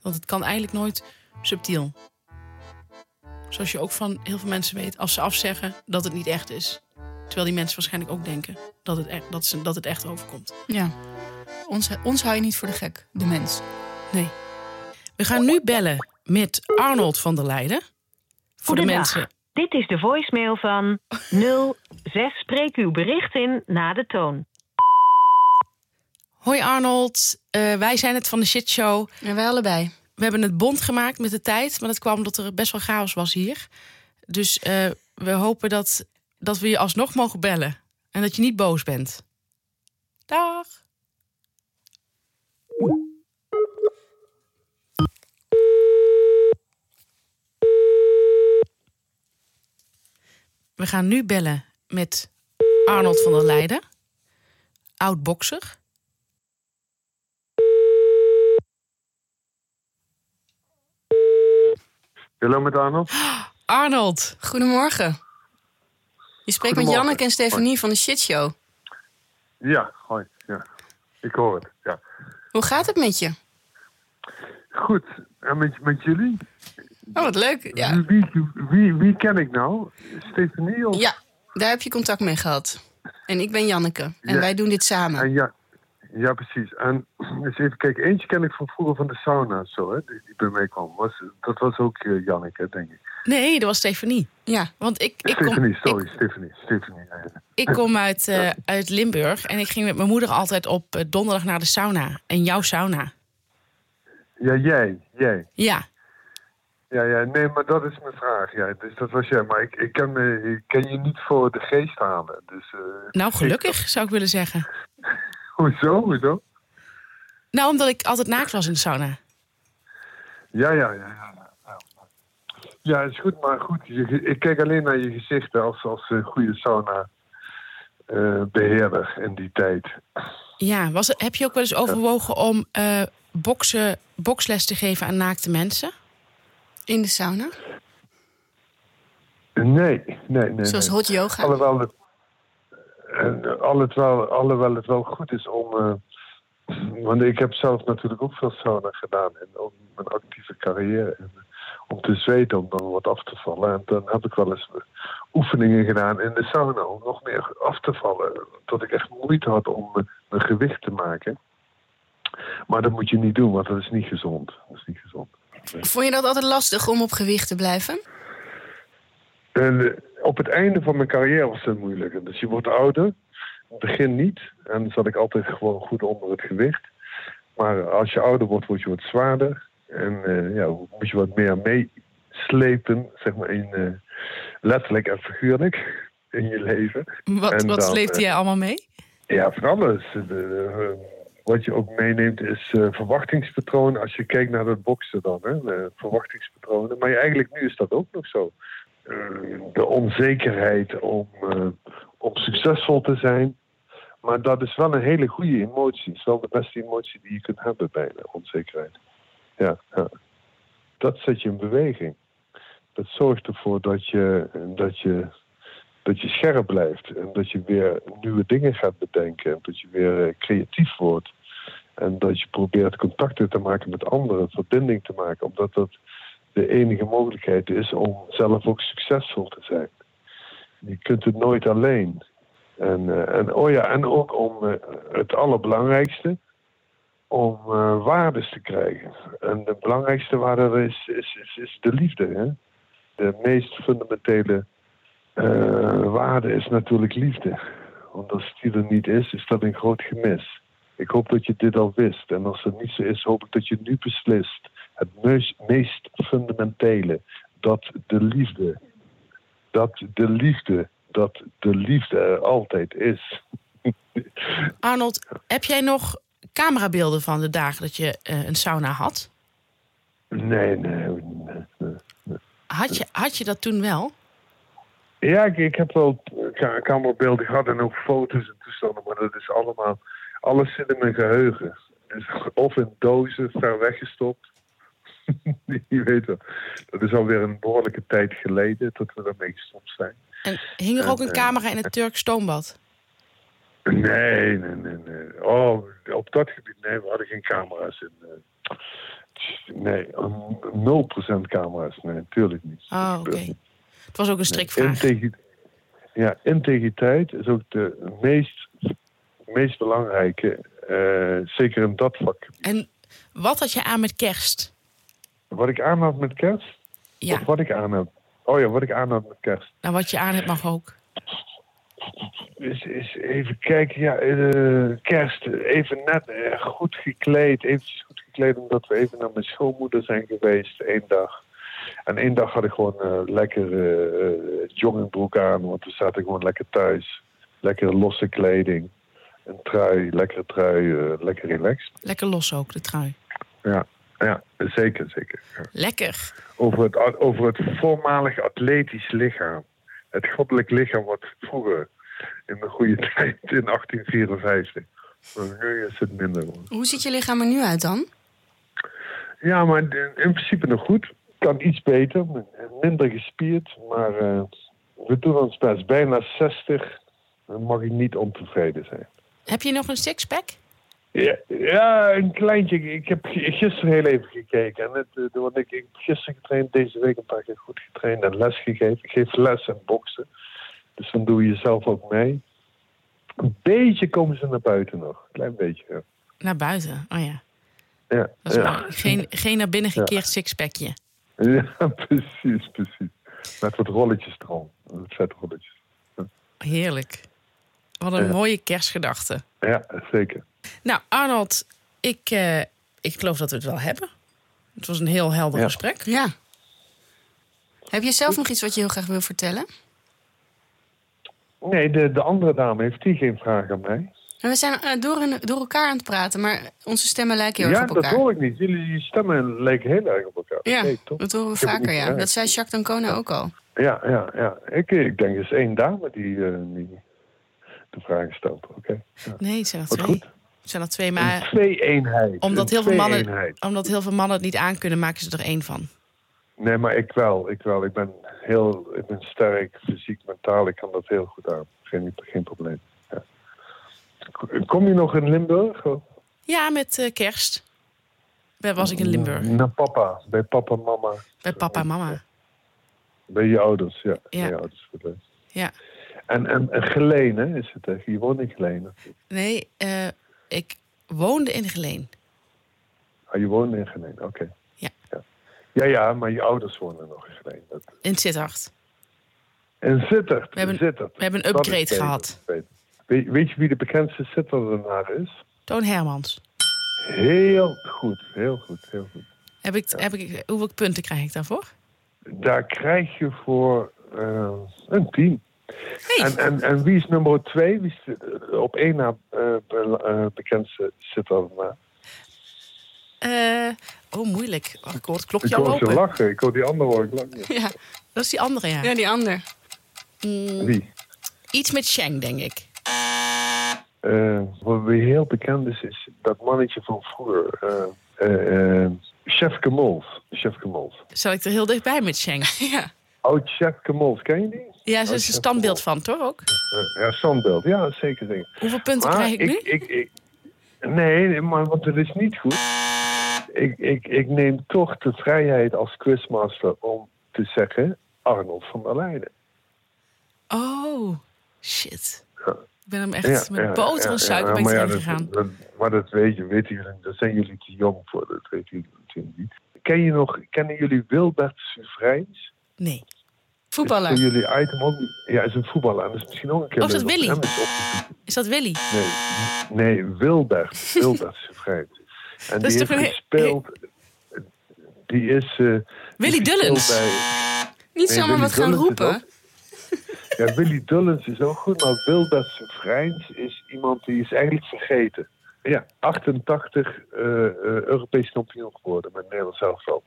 Want het kan eigenlijk nooit subtiel. Zoals je ook van heel veel mensen weet als ze afzeggen dat het niet echt is. Terwijl die mensen waarschijnlijk ook denken dat het echt, dat ze, dat het echt overkomt. Ja. Ons, ons hou je niet voor de gek, de mens. Nee. We gaan nu bellen met Arnold van der Leijden. Voor de mensen. Dit is de voicemail van 06. Spreek uw bericht in na de toon. Hoi Arnold, Eh, wij zijn het van de Shit Show. En wij allebei. We hebben het bond gemaakt met de tijd, maar dat kwam omdat er best wel chaos was hier. Dus eh, we hopen dat, dat we je alsnog mogen bellen en dat je niet boos bent. Dag. We gaan nu bellen met Arnold van der Leijden, oud bokser. Hallo met Arnold. Arnold, Goedemorgen. Je spreekt met. Janneke en Stefanie van de Shit Show. Ja, hoi. Ja. Ik hoor het. Ja. Hoe gaat het met je? Goed. En met, met jullie? Oh, wat leuk. Ja. Wie, wie, wie, ken ik nou? Stefanie? Of? ja, daar heb je contact mee gehad. En ik ben Janneke. En Ja. wij doen dit samen. En ja, ja, precies. En eens even kijken. Eentje ken ik van vroeger van de sauna. Zo, hè, die, die bij mij kwam. Was, dat was ook eh, Janneke, denk ik. Nee, dat was Stefanie. Ja. Want ik, ik, kom, Stefanie, ik, sorry. Stefanie. Stefanie. ja, ja. ik kom uit, eh, uit Limburg en ik ging met mijn moeder altijd op eh, donderdag naar de sauna. En jouw sauna. Ja, jij. Jij. Ja, Ja, ja, nee, maar dat is mijn vraag. Ja, dus dat was jij. Maar ik, ik, ken, me, ik ken je niet voor de geest halen. Dus, eh, nou gelukkig zou ik willen zeggen. hoezo? Hoezo? Nou, omdat ik altijd naakt was in de sauna. Ja, ja, ja. Ja, ja. is goed, maar goed. Je, ik kijk alleen naar je gezicht als, als een goede sauna eh, beheerder in die tijd. Ja, was, heb je ook wel eens overwogen om eh, boksen, boksles te geven aan naakte mensen? In de sauna. Nee, nee, nee. Zoals hot yoga. Alhoewel het, alhoewel, alhoewel het wel goed is om... eh, want ik heb zelf natuurlijk ook veel sauna gedaan. En ook mijn actieve carrière. En, om te zweten, om dan wat af te vallen. En dan heb ik wel eens oefeningen gedaan in de sauna. Om nog meer af te vallen. Tot ik echt moeite had om eh, mijn gewicht te maken. Maar dat moet je niet doen, want dat is niet gezond. Dat is niet gezond. Vond je dat altijd lastig om op gewicht te blijven? En eh, op het einde van mijn carrière was het moeilijker. Dus je wordt ouder. In het begin niet. En dan zat ik altijd gewoon goed onder het gewicht. Maar als je ouder wordt, word je wat zwaarder. En eh, ja, moet je wat meer meeslepen, zeg maar, in, eh, letterlijk en figuurlijk in je leven. Wat, En wat dan, sleepte eh, jij allemaal mee? Ja, van alles. De- wat je ook meeneemt is eh, verwachtingspatronen. Als je kijkt naar het boksen dan, hè, verwachtingspatronen. Maar ja, eigenlijk nu is dat ook nog zo. De onzekerheid om om succesvol te zijn. Maar dat is wel een hele goede emotie. Het is wel de beste emotie die je kunt hebben bij de onzekerheid. Ja. Dat zet je in beweging. Dat zorgt ervoor dat je, dat je, dat je scherp blijft. En dat je weer nieuwe dingen gaat bedenken. En dat je weer eh, creatief wordt. En dat je probeert contacten te maken met anderen, verbinding te maken. Omdat dat de enige mogelijkheid is om zelf ook succesvol te zijn. Je kunt het nooit alleen. En, eh, en, oh ja, en ook om eh, het allerbelangrijkste, om uh, waardes te krijgen. En de belangrijkste waarde is, is, is, is de liefde. Hè? De meest fundamentele waarde is natuurlijk liefde. Want als die er niet is, is dat een groot gemis. Ik hoop dat je dit al wist. En als het niet zo is, hoop ik dat je nu beslist. Het meest, meest fundamentele. Dat de liefde. Dat de liefde. Dat de liefde er altijd is. Arnold, heb jij nog camerabeelden van de dagen dat je uh, een sauna had? Nee, nee, nee, nee, Had je, had je dat toen wel? Ja, ik, ik heb wel camerabeelden gehad en ook foto's en toestanden, maar dat is allemaal alles zit in mijn geheugen. Dus of in dozen ver weggestopt. je weet wel. Dat is alweer een behoorlijke tijd geleden dat we daarmee gestopt zijn. En hing er ook een camera in het Turks stoombad? Nee, nee, nee, nee. Oh, op dat gebied, nee, we hadden geen camera's in. Uh, nee, 0% camera's, nee, natuurlijk niet. Oh, oké. Het was ook een strikvraag. Nee, ja, integriteit is ook de meest meest belangrijke, uh, zeker in dat vak. En wat had je aan met kerst? Wat ik aan had met kerst? Ja. Of wat ik aan heb? Oh ja, wat ik aan had met kerst. Nou, wat je aan hebt mag ook. Is, is even kijken, ja, uh, kerst, even net uh, goed gekleed, eventjes goed gekleed, omdat we even naar mijn schoonmoeder zijn geweest, één dag. En één dag had ik gewoon uh, lekker joggingbroek aan, want we zaten gewoon lekker thuis. Lekker losse kleding een trui, lekkere trui, lekker relaxed. Lekker los ook, de trui. Ja, ja zeker, zeker. Ja. Lekker. Over het, over het voormalig atletisch lichaam. Het goddelijk lichaam wat vroeger in de goede tijd, in 1854. nu is het minder. Hoe ziet je lichaam er nu uit dan? Ja, maar in, in principe nog goed. Kan iets beter, minder gespierd, maar uh, we doen ons best. Bijna 60, dan mag ik niet ontevreden zijn. Heb je nog een sixpack? Ja, ja, een kleintje. Ik heb gisteren heel even gekeken. En het, eh, want ik, ik heb gisteren getraind, deze week een paar keer goed getraind en les gegeven. Ik geef les en boksen. Dus dan doe je zelf ook mee. Een beetje komen ze naar buiten nog. Een klein beetje, ja. Naar buiten? Oh ja. Ja. Dat is ja. maar geen, geen naar binnen gekeerd sixpackje. Ja, precies, precies. Met wat rolletjes erom. Met vetrolletjes. Heerlijk. Wat een mooie kerstgedachte. Ja, zeker. Nou, Arnold, ik, uh, ik geloof dat we het wel hebben. Het was een heel helder Ja. gesprek. Ja. Heb je zelf nog iets wat je heel graag wil vertellen? Nee, de, de andere dame heeft die geen vraag aan mij. We zijn eh, door, en- door elkaar aan het praten, maar onze stemmen lijken heel Ja, erg op dat elkaar. hoor ik niet. Jullie stemmen lijken heel erg op elkaar. Ja, Nee, toch? dat horen we vaker, ja. Dat zei Jacques D'Ancona ook al. Ja, ja, ja. Ik, ik denk er is één dame die, eh, die de vraag stelt. Oké. Ja. Nee, het zijn er twee. goed. Het zijn er twee, Een maar twee-eenheid. omdat Een heel, veel mannen, omdat heel veel mannen het niet aankunnen, maken ze er één van. Nee, maar ik wel. Ik wel. Ik ben heel ik ben sterk, fysiek, mentaal. Ik kan dat heel goed aan. Geen, geen probleem. Ja. Kom je nog in Limburg? Of? Ja, met eh, kerst. Was ik in Limburg. Naar papa. Bij papa, mama. Bij papa en mama. Bij je ouders, ja. Ja. Bij je ouders. voor de- Ja. En, en, en Geleen, hè, is het? hè? Je woont in Geleen. Nee, eh, ik woonde in Geleen. Ah, je woont in Geleen, oké. Ja. Ja, maar je ouders wonen nog in Geleen. Dat... In Sittard. En Zittert. We hebben- Zittert. we hebben een upgrade beter. gehad. Weet, weet je wie de bekendste Zitterdenaar is? Toon Hermans. Heel goed, heel goed, heel goed. Heb ik, heb ik, hoeveel punten krijg ik daarvoor? Daar krijg je voor eh, een team. Hey. En, en, en wie is nummer twee? Wie is op één na eh, bekendste Zitterdenaar? Eh, oh, moeilijk. Oh, ik hoor het Ik klokje al hoor ze lopen. lachen. Ik hoor die andere hoor ik lachen. Ja, Dat is die andere, ja. ja die ander. Mm, Wie? Iets met Sheng, denk ik. Eh, wat weer heel bekend is, is dat mannetje van vroeger. eh eh, eh, Chef Kemols. Chef. Zal ik er heel dichtbij met Sheng? Ja. Oud Chef Kemols, ken je die? Ja, ze is Chef een standbeeld van, toch ook? Ja, standbeeld. Ja, zeker. zeker. Hoeveel punten Maar krijg ik nu? Ik, ik, nee, nee, maar want het is niet goed. Ik, ik, ik neem toch de vrijheid als quizmaster om te zeggen Arnold van der Leijden. Oh, shit. Ja. Ik ben hem echt met boter en suiker erin dat, gegaan. dat- maar dat weet je, weten jullie, daar zijn jullie te jong voor, dat weten jullie natuurlijk niet. Ken je nog, kennen jullie Wilbert Suvrijns? Nee. Voetballer. Is jullie item ook Ja, is een voetballer. Dat is misschien ook een keer Oh, is dat Willy? Is dat Willy? Nee, nee Wilbert. Wilbert Suvrijns. En Dat is die toch heeft een- gespeeld... Die is... eh, Willy Dullens. bij- Niet Nee, zomaar Willy wat gaan Dullens is roepen. ook- Ja, Willy Dullens is ook goed, maar Wilbert Suvrijns is iemand die is eigenlijk vergeten. Ja, 88 eh, eh, Europees kampioen geworden met Nederland zelf al.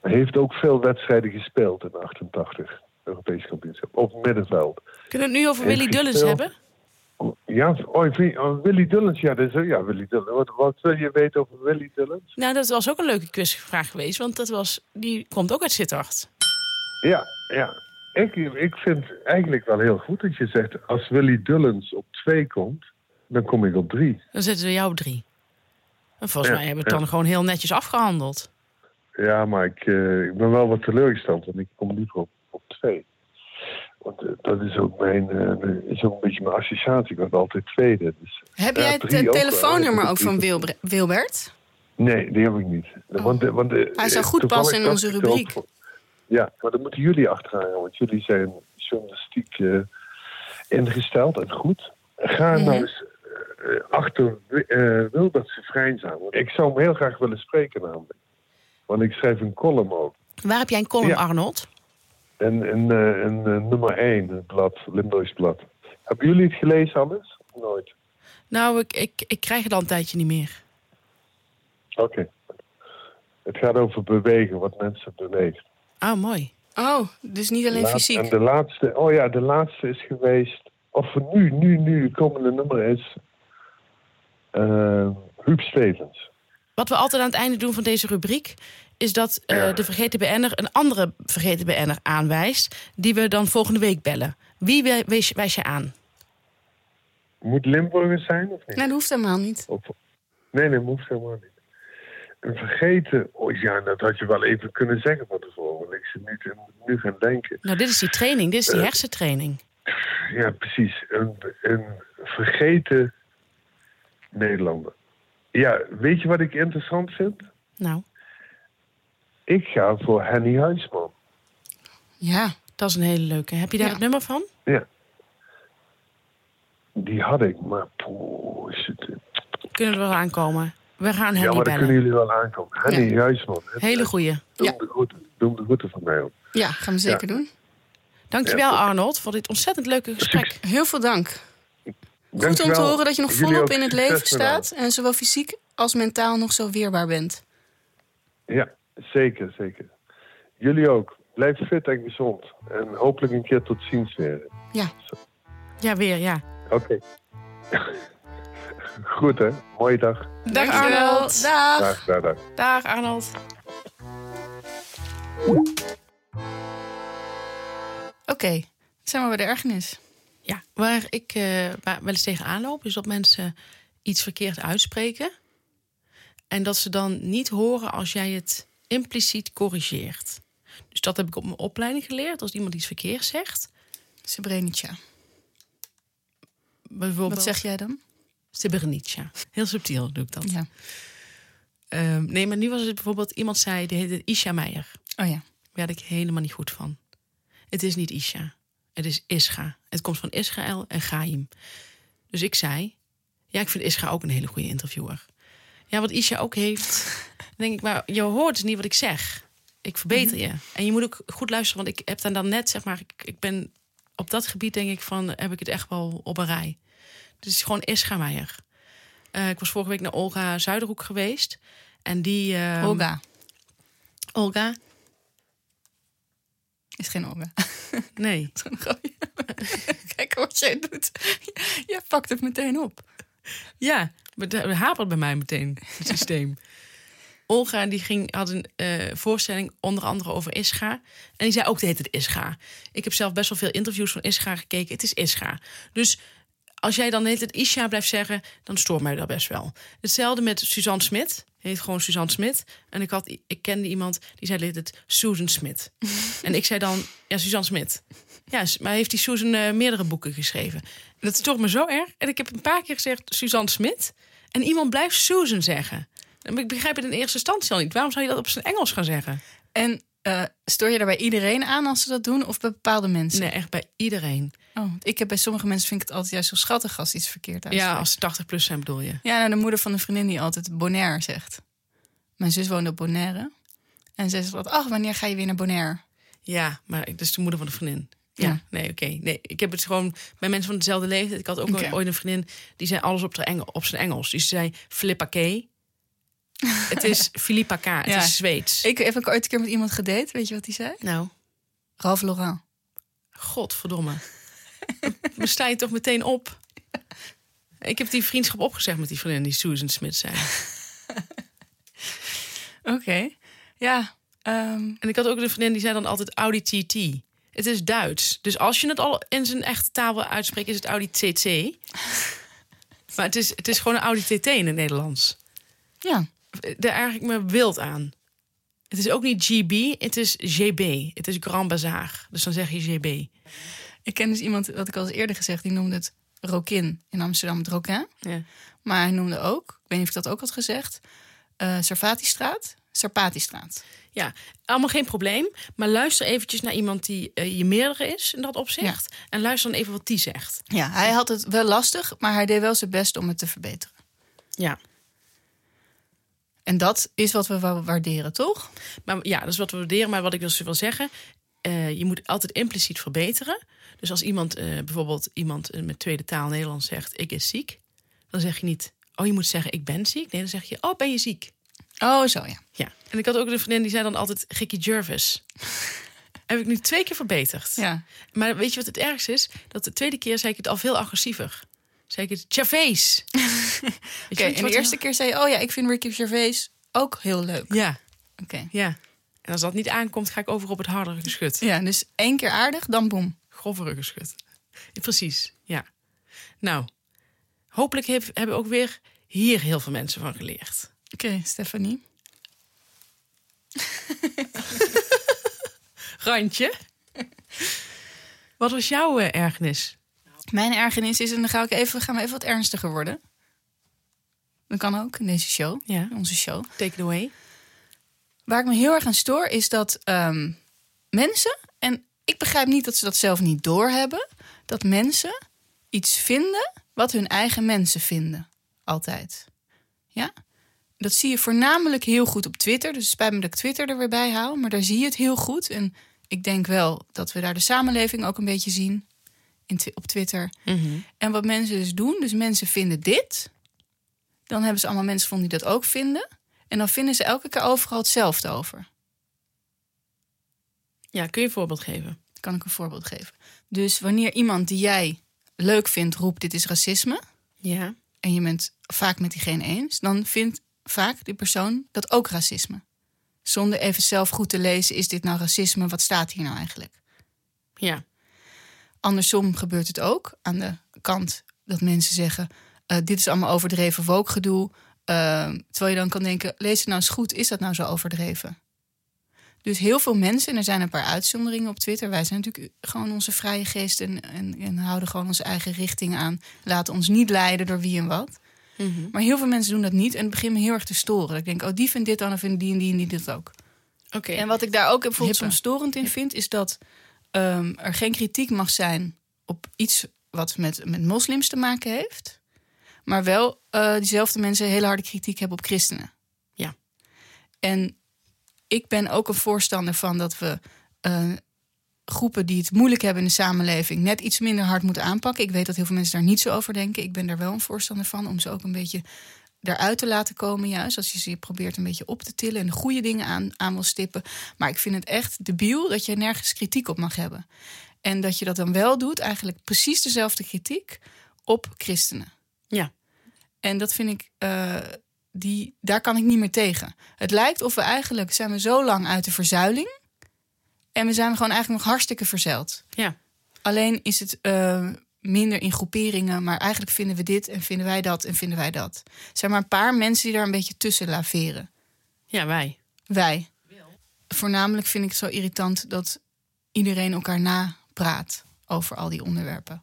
Hij heeft ook veel wedstrijden gespeeld in 88 Europees kampioenschap. Op middenveld. Kunnen we het nu over Heeft Willy Dullens gespeeld. hebben? Ja, oh, Willy Dullens, ja, dat is, ja Willy Dullens. Wat, wat wil je weten over Willy Dullens? Nou, dat was ook een leuke quizvraag geweest, want dat was, die komt ook uit Sittard. Ja, ja. Ik, ik vind eigenlijk wel heel goed dat je zegt... als Willy Dullens op 2 komt, dan kom ik op 3. Dan zetten we jou op drie. En volgens Ja, mij hebben we het ja. dan gewoon heel netjes afgehandeld. Ja, maar ik, eh, ik ben wel wat teleurgesteld, want ik kom liever op, op 2. Want eh, dat is ook, mijn, eh, is ook een beetje mijn associatie. Ik was altijd tweede. Dus, Heb Ja, jij het eh, ook telefoonnummer ook van Wilbert? nee, die heb ik niet. Want, eh, want, eh, Hij zou goed passen in onze rubriek. ja, maar dan moeten jullie achteraan, want jullie zijn journalistiek eh, ingesteld en goed. Ga Mhm. nou eens eh, achter uh, Wilbert Vrijns aan. Want ik zou hem heel graag willen spreken namelijk. Want ik schrijf een column ook. Waar heb jij een column, Ja. Arnold? En, en, eh, en eh, nummer 1, het blad, Limburgs blad. Hebben jullie het gelezen alles? Nooit. Nou, ik, ik, ik krijg het al een tijdje niet meer. Oké. Het gaat over bewegen, wat mensen beweegt. Oh, mooi. Oh, dus niet alleen Laat- En fysiek. de laatste, oh ja, de laatste is geweest. Of nu, nu, nu, het komende nummer is. eh Huub Stevens. Wat we altijd aan het einde doen van deze rubriek... is dat eh, Ja. de vergeten BN'er een andere vergeten BN'er aanwijst... die we dan volgende week bellen. Wie wijs je aan? Moet Limburger zijn of niet? Nee, dat hoeft helemaal niet. Of, nee, nee, hoeft helemaal niet. Een vergeten, oh ja, dat had je wel even kunnen zeggen van tevoren. Want ik zit nu, gaan denken. Nou, dit is die training. Dit is die hersentraining. Ja, precies. Een, een vergeten Nederlander. Ja, weet je wat ik interessant vind? Nou, Ik ga voor Henny Huisman. Ja. dat is een hele leuke. Heb je daar Ja. het nummer van? Ja. Die had ik, maar poeh, is het, Kunnen we er wel aankomen? We gaan ja, Henny maar dan bellen. kunnen jullie wel aankomen. Henny Huisman. Hele goeie. Doe Ja. hem de groeten, doe hem de groeten van mij ook. Ja, gaan we zeker doen. Dankjewel Ja. Arnold voor dit ontzettend leuke gesprek. Heel veel dank. Goed om te horen dat je nog volop in het leven staat. En zowel fysiek als mentaal nog zo weerbaar bent. Ja, zeker, zeker. Jullie ook. Blijf fit en gezond. En hopelijk een keer tot ziens weer. Ja. Ja, weer, ja. Oké. Goed hè. Mooie dag. Dag Arnold. Dag. Dag, dag, dag. Dag Arnold. Oké, zijn we bij de ergernis. Ja, waar ik eh, waar wel eens tegenaan loop, is dat mensen iets verkeerd uitspreken. En dat ze dan niet horen als jij het impliciet corrigeert. Dus dat heb ik op mijn opleiding geleerd. Als iemand iets verkeerd zegt, Srebrenica. bijvoorbeeld... Wat zeg jij dan? Srebrenica. Heel subtiel doe ik dat. Ja. Ehm, nee, maar nu was het bijvoorbeeld... Iemand zei, die heette Isha Meijer. Oh ja. Daar werd ik helemaal niet goed van. Het is niet Isha. Het is Ischa. Het komt van Israël en Chaim. Dus ik zei... Ja, ik vind Ischa ook een hele goede interviewer. Ja, wat Isha ook heeft... denk ik, maar je hoort niet wat ik zeg. Ik verbeter je. En je moet ook goed luisteren, want ik heb dan, dan net, zeg maar... Ik, ik ben op dat gebied, denk ik, van... heb ik het echt wel op een rij. Dus het is gewoon Ischa Meijer. Eh, ik was vorige week naar Olga Zuiderhoek geweest. En die... eh, Olga. Olga? Is geen Olga. Nee. Kijk. Als jij doet, jij pakt het meteen op. Ja, het hapert bij mij meteen, het systeem. Olga die ging, had een eh, voorstelling onder andere over Ischa. En die zei ook de hele tijd Ischa. Ik heb zelf best wel veel interviews van Ischa gekeken. Het is Ischa. Dus als jij dan de hele tijd Isha blijft zeggen, dan stoort mij dat best wel. Hetzelfde met Suzanne Smit. Heet gewoon Suzanne Smit. En ik, had, ik kende iemand die zei tijd Susan Smit. en ik zei dan, ja, Suzanne Smit. Ja, maar heeft die Susan eh, meerdere boeken geschreven. En dat stoort me zo erg. En ik heb een paar keer gezegd Suzanne Smit. En iemand blijft Susan zeggen. En ik begrijp het in eerste instantie al niet. Waarom zou je dat op zijn Engels gaan zeggen? En eh, stoor je daarbij iedereen aan als ze dat doen of bij bepaalde mensen? Nee, echt bij iedereen. Oh, ik heb bij sommige mensen vind ik het altijd juist zo schattig als iets verkeerd uitspreekt. Ja, als ze 80 plus zijn bedoel je. Ja, nou, de moeder van een vriendin die altijd Bonaire zegt. Mijn zus woonde op Bonaire. En ze zegt altijd, ach, wanneer ga je weer naar Bonaire? Ja, maar dat is de moeder van de vriendin. Ja, nee, oké. Nee, ik heb het gewoon bij mensen van dezelfde leeftijd. Ik had ook Oké. ooit een vriendin die zei alles op, de Engel, op zijn Engels. Die zei Filippa K. het is Filippa K. Het Ja. is Zweeds. Ik heb ook ooit een keer met iemand gedate. Weet je wat hij zei? Nou, Ralph Lauren. godverdomme. Dan sta je toch meteen op. Ik heb die vriendschap opgezegd met die vriendin die Susan Smith zei. Oké. Ja. ehm, En ik had ook een vriendin die zei dan altijd Audi TT. Het is Duits. Dus als je het al in zijn echte taal wil uitspreken, is het Audi TT. Maar het is, het is gewoon een Audi TT in het Nederlands. ja. Daar erg ik me wild aan. Het is ook niet GB, het is GB. Het is Grand Bazaar. Dus dan zeg je GB. Ik ken dus iemand, dat ik al eens eerder gezegd, die noemde het Rokin in Amsterdam het Rokin. Ja. Maar hij noemde ook, ik weet niet of ik dat ook had gezegd, eh Sarfatistraat, Sarpatistraat. ja, allemaal geen probleem. Maar luister eventjes naar iemand die eh, je meerdere is in dat opzicht. En luister dan even wat die zegt. Ja, hij had het wel lastig, maar hij deed wel zijn best om het te verbeteren. Ja. En dat is wat we wa- waarderen, toch? Maar ja, dat is wat we waarderen. Maar wat ik dus wil zeggen, eh, je moet altijd impliciet verbeteren. Dus als iemand, eh, bijvoorbeeld iemand met tweede taal Nederlands zegt, ik is ziek. Dan zeg je niet, oh je moet zeggen, ik ben ziek. Nee, dan zeg je, oh ben je ziek? Oh, zo ja. Ja. En ik had ook een vriendin die zei dan altijd, Gikkie Jervis. Heb ik nu twee keer verbeterd. Ja. Maar weet je wat het ergste is? Dat de tweede keer zei ik het al veel agressiever. Zei ik het, Chavez. Oké, en de eerste keer zei je, oh ja, ik vind Ricky Gervais ook heel leuk. Ja, Oké. ja. En als dat niet aankomt, ga ik over op het hardere geschut. Ja, dus één keer aardig, dan boem. Grovere geschut. Precies, ja. Nou, hopelijk heb- hebben ook weer hier heel veel mensen van geleerd. Oké, Stefanie. Randje. Wat was jouw eh, ergernis? Mijn ergernis is, en dan ga ik even, gaan we even wat ernstiger worden. Dat kan ook in deze show, Ja. onze show. Take it away. Waar ik me heel erg aan stoor, is dat ehm, mensen, en ik begrijp niet dat ze dat zelf niet doorhebben, dat mensen iets vinden wat hun eigen mensen vinden. Altijd. Ja? Dat zie je voornamelijk heel goed op Twitter. Dus spijt me dat ik Twitter er weer bij haal, maar daar zie je het heel goed. En ik denk wel dat we daar de samenleving ook een beetje zien in, op Twitter. En wat mensen dus doen, dus mensen vinden dit. Dan hebben ze allemaal mensen gevonden die dat ook vinden. En dan vinden ze elke keer overal hetzelfde over. Ja, kun je een voorbeeld geven? Kan ik een voorbeeld geven. Dus wanneer iemand die jij leuk vindt roept dit is racisme... Ja. en je bent vaak met diegene eens... dan vindt vaak die persoon dat ook racisme. Zonder even zelf goed te lezen, is dit nou racisme? Wat staat hier nou eigenlijk? Ja. Andersom gebeurt het ook aan de kant dat mensen zeggen: eh, dit is allemaal overdreven woke-gedoe. Eh, terwijl je dan kan denken: lees het nou eens goed, is dat nou zo overdreven? Dus heel veel mensen, en er zijn een paar uitzonderingen op Twitter. Wij zijn natuurlijk gewoon onze vrije geest en, en, en houden gewoon onze eigen richting aan. Laten ons niet leiden door wie en wat. Maar heel veel mensen doen dat niet en het begint me heel erg te storen. Ik denk, oh, die vindt dit dan, en vinden die en die en die dit ook. Oké. En wat ik daar ook bijvoorbeeld soms storend in vind, is dat ehm, er geen kritiek mag zijn op iets wat met, met moslims te maken heeft. Maar wel eh, diezelfde mensen hele harde kritiek hebben op christenen. Ja. En ik ben ook een voorstander van dat we eh, groepen die het moeilijk hebben in de samenleving net iets minder hard moeten aanpakken. Ik weet dat heel veel mensen daar niet zo over denken. Ik ben daar wel een voorstander van om ze ook een beetje eruit te laten komen, juist als je ze probeert een beetje op te tillen en de goede dingen aan, aan wil stippen. Maar ik vind het echt debiel dat je nergens kritiek op mag hebben. En dat je dat dan wel doet, eigenlijk precies dezelfde kritiek op christenen. Ja. En dat vind ik, eh, die, daar kan ik niet meer tegen. Het lijkt of we eigenlijk zijn we zo lang uit de verzuiling. En we zijn gewoon eigenlijk nog hartstikke verzeild. Ja. Alleen is het eh, minder in groeperingen, maar eigenlijk vinden we dit en vinden wij dat en vinden wij dat. Er zijn maar een paar mensen die daar een beetje tussen laveren. Ja, wij. Wij. Voornamelijk vind ik het zo irritant dat iedereen elkaar napraat over al die onderwerpen.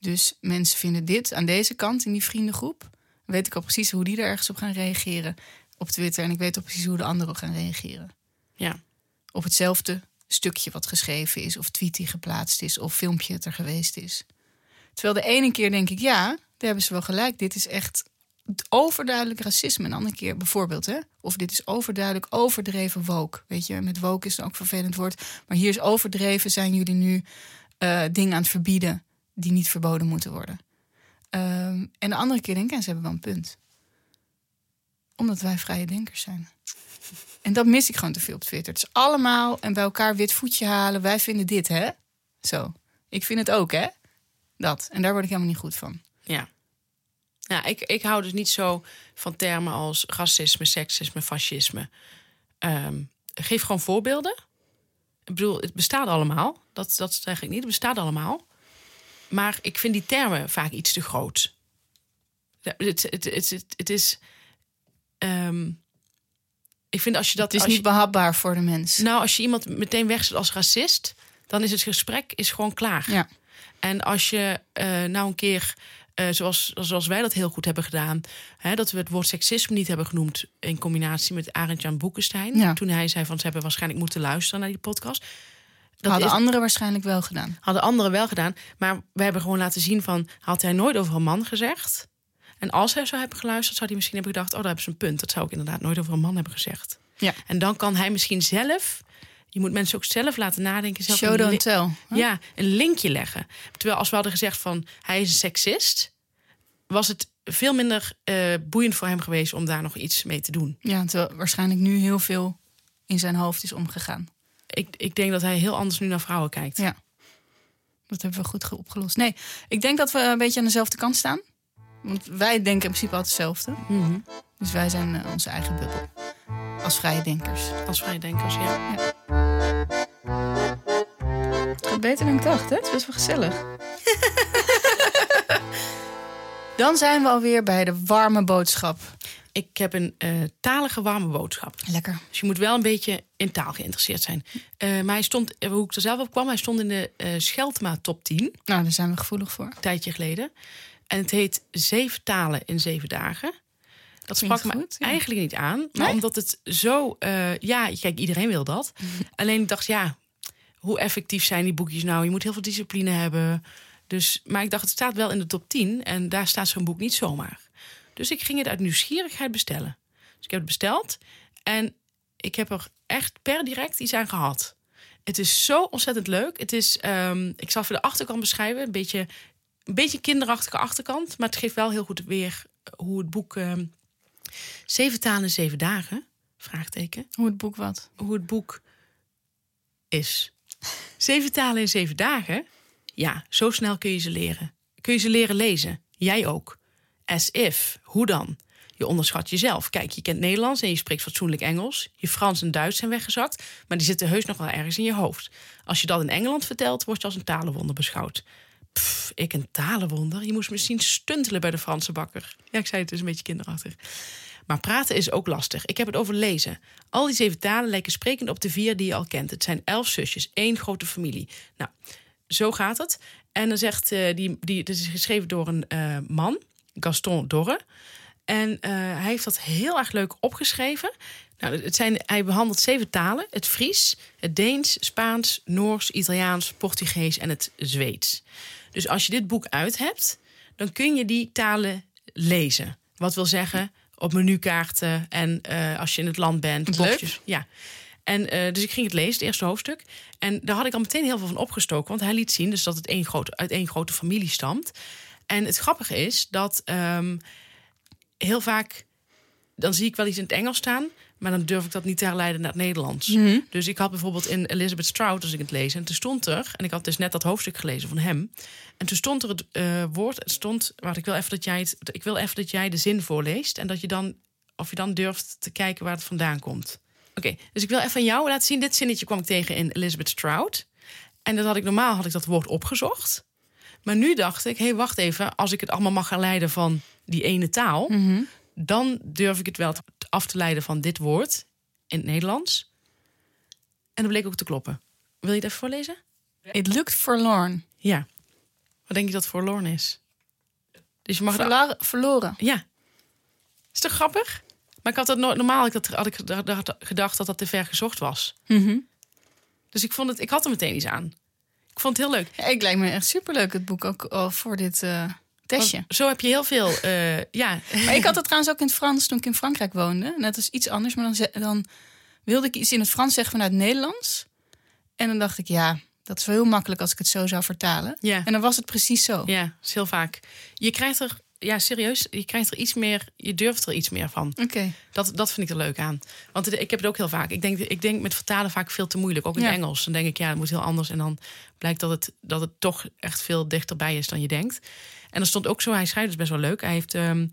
Dus mensen vinden dit aan deze kant in die vriendengroep. Weet ik al precies hoe die er ergens op gaan reageren op Twitter. En ik weet al precies hoe de anderen gaan reageren. Ja. Op hetzelfde stukje wat geschreven is, of tweet die geplaatst is, of filmpje het er geweest is. Terwijl de ene keer denk ik, ja, daar hebben ze wel gelijk. Dit is echt overduidelijk racisme. Een andere keer bijvoorbeeld, hè? Of dit is overduidelijk overdreven woke. Weet je, met woke is het ook een vervelend woord. Maar hier is overdreven, zijn jullie nu eh, dingen aan het verbieden die niet verboden moeten worden. Ehm, en de andere keer denk ik, en ze hebben wel een punt. Omdat wij vrije denkers zijn. En dat mis ik gewoon te veel op Twitter. Het is allemaal en bij elkaar wit voetje halen. Wij vinden dit, hè? Zo. Ik vind het ook, hè? Dat. En daar word ik helemaal niet goed van. Ja. Ja, ik, ik hou dus niet zo van termen als racisme, seksisme, fascisme. Ehm, geef gewoon voorbeelden. Ik bedoel, het bestaat allemaal. Dat, dat zeg ik niet. Het bestaat allemaal. Maar ik vind die termen vaak iets te groot. Het, het, het is. ehm, ik vind als je dat. Het is niet je- behapbaar voor de mens. nou, als je iemand meteen wegzet als racist, dan is het gesprek is gewoon klaar. Ja. En als je eh, nou een keer, eh, zoals, zoals wij dat heel goed hebben gedaan, hè, dat we het woord seksisme niet hebben genoemd in combinatie met Arend Jan Boekenstein. Ja. Toen hij zei van ze hebben waarschijnlijk moeten luisteren naar die podcast. Dat hadden is- anderen waarschijnlijk wel gedaan. hadden anderen wel gedaan. Maar we hebben gewoon laten zien van... had hij nooit over een man gezegd. En als hij zou hebben geluisterd... zou hij misschien hebben gedacht... oh, daar hebben ze een punt. Dat zou ik inderdaad nooit over een man hebben gezegd. Ja. En dan kan hij misschien zelf... je moet mensen ook zelf laten nadenken. Zelf Show don't tell. Ja, een linkje leggen. Terwijl als we hadden gezegd van... hij is een seksist... was het veel minder eh, boeiend voor hem geweest... om daar nog iets mee te doen. Ja, terwijl waarschijnlijk nu heel veel in zijn hoofd is omgegaan. Ik, ik denk dat hij heel anders nu naar vrouwen kijkt. Ja. Dat hebben we goed ge- opgelost. Nee, ik denk dat we een beetje aan dezelfde kant staan. Want wij denken in principe altijd hetzelfde. Mhm. Dus wij zijn eh, onze eigen bubbel. Als vrije denkers. Als vrijdenkers, ja. Het gaat beter dan ik dacht, hè? Het is best wel gezellig. Dan zijn we alweer bij de warme boodschap. Ik heb een eh, talige warme boodschap. Lekker. Dus je moet wel een beetje in taal geïnteresseerd zijn. Eh, maar hij stond, hoe ik er zelf op kwam, hij stond in de Scheltema top 10, een Nou, daar zijn we gevoelig voor. tijdje geleden. En het heet Zeven talen in zeven dagen. Dat Klinkt sprak me goed, ja. eigenlijk niet aan. Maar Nee? omdat het zo... eh, ja, kijk, iedereen wil dat. Alleen ik dacht, ja, hoe effectief zijn die boekjes nou? Je moet heel veel discipline hebben. Dus, maar ik dacht, het staat wel in de top 10. En daar staat zo'n boek niet zomaar. Dus ik ging het uit nieuwsgierigheid bestellen. Dus ik heb het besteld. En ik heb er echt per direct iets aan gehad. Het is zo ontzettend leuk. Het is, ehm, ik zal even de achterkant beschrijven. Een beetje, een beetje kinderachtige achterkant. Maar het geeft wel heel goed weer hoe het boek... ehm, zeven talen in zeven dagen? Vraagteken. Hoe het boek wat? Hoe het boek is. Zeven talen in zeven dagen? Ja, zo snel kun je ze leren. Kun je ze leren lezen. Jij ook. As if. Hoe dan? Je onderschat jezelf. Kijk, je kent Nederlands en je spreekt fatsoenlijk Engels. Je Frans en Duits zijn weggezakt, maar die zitten heus nog wel ergens in je hoofd. Als je dat in Engeland vertelt, word je als een talenwonder beschouwd. Ik een talenwonder? Je moest misschien stuntelen bij de Franse bakker. Ja, ik zei het is een beetje kinderachtig. Maar praten is ook lastig. Ik heb het over lezen. Al die zeven talen lijken sprekend op de vier die je al kent. Het zijn elf zusjes, één grote familie. Nou, zo gaat het. En dan zegt eh, die, die, dit is geschreven door een eh, man, Gaston Dorre. En eh, hij heeft dat heel erg leuk opgeschreven. Nou, het zijn, hij behandelt zeven talen: het Fries, het Deens, Spaans, Noors, Italiaans, Portugees en het Zweeds. Dus als je dit boek uit hebt, dan kun je die talen lezen. Wat wil zeggen op menukaarten en eh, als je in het land bent. Leuk. Ja. En eh, dus ik ging het lezen, het eerste hoofdstuk. En daar had ik al meteen heel veel van opgestoken. Want hij liet zien dus dat het één grote, uit één grote familie stamt. En het grappige is dat ehm, heel vaak... dan zie ik wel iets in het Engels staan... maar dan durf ik dat niet te herleiden naar het Nederlands. Mhm. Dus ik had bijvoorbeeld in Elizabeth Strout, als ik het lees, en toen stond er, en ik had dus net dat hoofdstuk gelezen van hem, en toen stond er het eh, woord, het stond, wacht, ik wil even dat jij het, ik wil even dat jij de zin voorleest en dat je dan, of je dan durft te kijken waar het vandaan komt. Oké, dus ik wil even aan jou laten zien. Dit zinnetje kwam ik tegen in Elizabeth Strout. En dat had ik normaal had ik dat woord opgezocht. Maar nu dacht ik, hé, hey, wacht even. Als ik het allemaal mag gaan leiden van die ene taal, Mhm. Dan durf ik het wel af te leiden van dit woord in het Nederlands. En dat bleek ook te kloppen. Wil je het even voorlezen? It looked forlorn. Ja. Wat denk je dat forlorn is? Dus je mag het Verla- verloren. Ja. Is toch grappig? Maar ik had dat nooit, normaal had ik, dat, had ik gedacht- gedacht dat dat te ver gezocht was. Mhm. Dus ik, vond het, ik had er meteen iets aan. Ik vond het heel leuk. Ja, ik lijkt me echt superleuk, het boek ook voor dit eh, testje. Want Zo heb je heel veel. eh, ja. Maar ik had het trouwens ook in het Frans toen ik in Frankrijk woonde. Net als iets anders, maar dan, dan wilde ik iets in het Frans zeggen vanuit het Nederlands. En dan dacht ik, ja, dat is wel heel makkelijk als ik het zo zou vertalen. Ja. En dan was het precies zo. ja, dat is heel vaak. Je krijgt er, ja, serieus, je krijgt er iets meer, je durft er iets meer van. Oké. Dat, dat vind ik er leuk aan. Want ik heb het ook heel vaak. Ik denk, ik denk met vertalen vaak veel te moeilijk. Ook in Ja. Engels. Dan denk ik, ja, het moet heel anders. En dan blijkt dat het, dat het toch echt veel dichterbij is dan je denkt. En er stond ook zo, hij schrijft dus best wel leuk. Hij, heeft, ehm,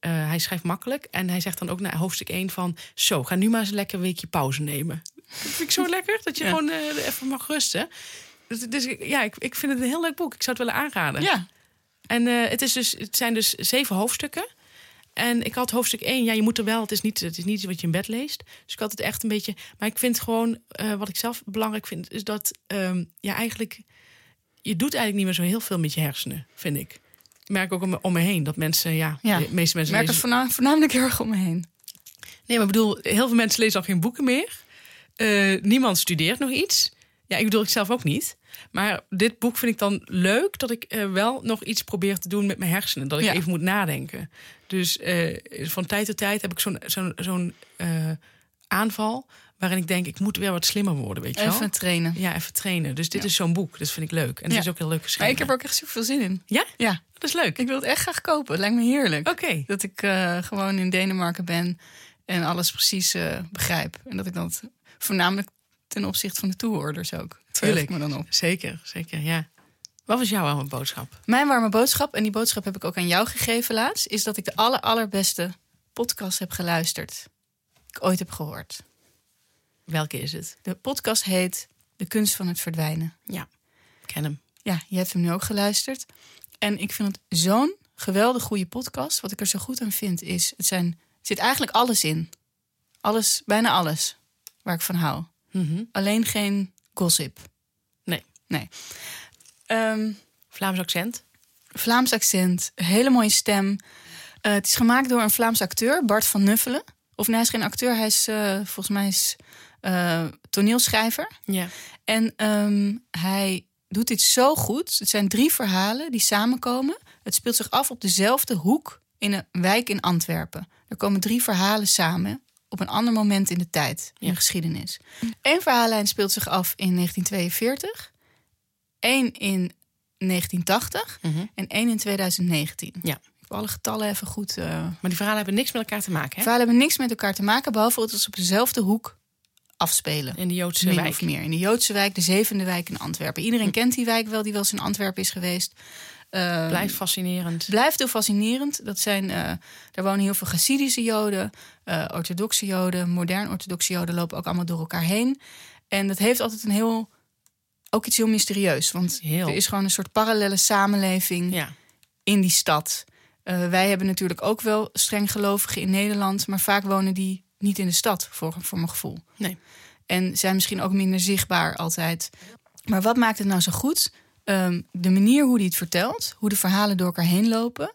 eh, hij schrijft makkelijk. En hij zegt dan ook naar hoofdstuk 1 van... Zo, ga nu maar eens een lekker weekje pauze nemen. Dat vind ik zo lekker, dat je Ja. gewoon eh, even mag rusten. Dus, dus ja, ik, ik vind het een heel leuk boek. Ik zou het willen aanraden. Ja. En eh, het, is dus, het zijn dus zeven hoofdstukken. En ik had hoofdstuk 1, ja, je moet er wel, het is niet, het is niet iets wat je in bed leest. Dus ik had het echt een beetje. Maar ik vind gewoon, wat ik zelf belangrijk vind, is dat ehm, ja, eigenlijk, je doet eigenlijk niet meer zo heel veel met je hersenen, vind ik. Ik merk ook om, me- om me heen dat mensen, ja, Ja. de meeste mensen Ik merk het lezen. voornamelijk heel erg om me heen. Nee, maar ik bedoel, heel veel mensen lezen al geen boeken meer. Eh, niemand studeert nog iets. Ja, ik bedoel, ik zelf ook niet. Maar dit boek vind ik dan leuk dat ik eh, wel nog iets probeer te doen met mijn hersenen. Dat ik Ja. even moet nadenken. Dus eh, van tijd tot tijd heb ik zo'n zo'n zo'n aanval waarin ik denk, ik moet weer wat slimmer worden, weet je wel? Even trainen. Ja, even trainen. Dus dit Ja. is zo'n boek. Dat vind ik leuk. En het Ja. is ook heel leuk Maar geschreven. ik heb er ook echt super veel zin in. Ja? Ja, Dat is leuk. ik wil het echt graag kopen. Het lijkt me heerlijk. Oké. Dat ik eh, gewoon in Denemarken ben en alles precies eh, begrijp. En dat ik dat voornamelijk ten opzichte van de toehoorders ook. Tuurlijk. me dan op. Zeker, zeker, ja. Wat was jouw warme boodschap? Mijn warme boodschap, en die boodschap heb ik ook aan jou gegeven laatst, is dat ik de aller, allerbeste podcast heb geluisterd. Die ik ooit heb gehoord. Welke is het? De podcast heet De kunst van het verdwijnen. Ja, ik ken hem. Ja, je hebt hem nu ook geluisterd. En ik vind het zo'n geweldig goede podcast. Wat ik er zo goed aan vind is, het zijn, er zit eigenlijk alles in. Alles, bijna alles, waar ik van hou. Mhm. Alleen geen gossip. Nee. Nee. Ehm, Vlaams accent. Vlaams accent, hele mooie stem. Eh, het is gemaakt door een Vlaams acteur, Bart van Nuffelen. Of nee, hij is geen acteur, hij is eh, volgens mij is, eh, toneelschrijver. Ja. En ehm, hij doet dit zo goed. Het zijn drie verhalen die samenkomen. Het speelt zich af op dezelfde hoek in een wijk in Antwerpen. Er komen drie verhalen samen op een ander moment in de tijd, in Ja. geschiedenis. Eén verhaallijn speelt zich af in 1942, één in 1980 Mhm. en één in 2019. Ja. Alle getallen even goed. eh Maar die verhalen hebben niks met elkaar te maken, hè? verhalen hebben niks met elkaar te maken, behalve dat ze op dezelfde hoek afspelen. In de Joodse Min wijk. of meer. In de Joodse wijk, de zevende wijk in Antwerpen. Iedereen kent die wijk wel, die wel eens in Antwerpen is geweest. Eh, Blijft fascinerend. blijft heel fascinerend. Dat zijn, eh, daar wonen heel veel Hasidische Joden, eh, orthodoxe Joden, modern orthodoxe Joden lopen ook allemaal door elkaar heen. En dat heeft altijd een heel, ook iets heel mysterieus. Want Heel. er is gewoon een soort parallele samenleving Ja. in die stad. Eh, wij hebben natuurlijk ook wel streng gelovigen in Nederland, maar vaak wonen die niet in de stad, voor, voor mijn gevoel. Nee. En zijn misschien ook minder zichtbaar altijd. Maar wat maakt het nou zo goed? Ehm, de manier hoe hij het vertelt, hoe de verhalen door elkaar heen lopen.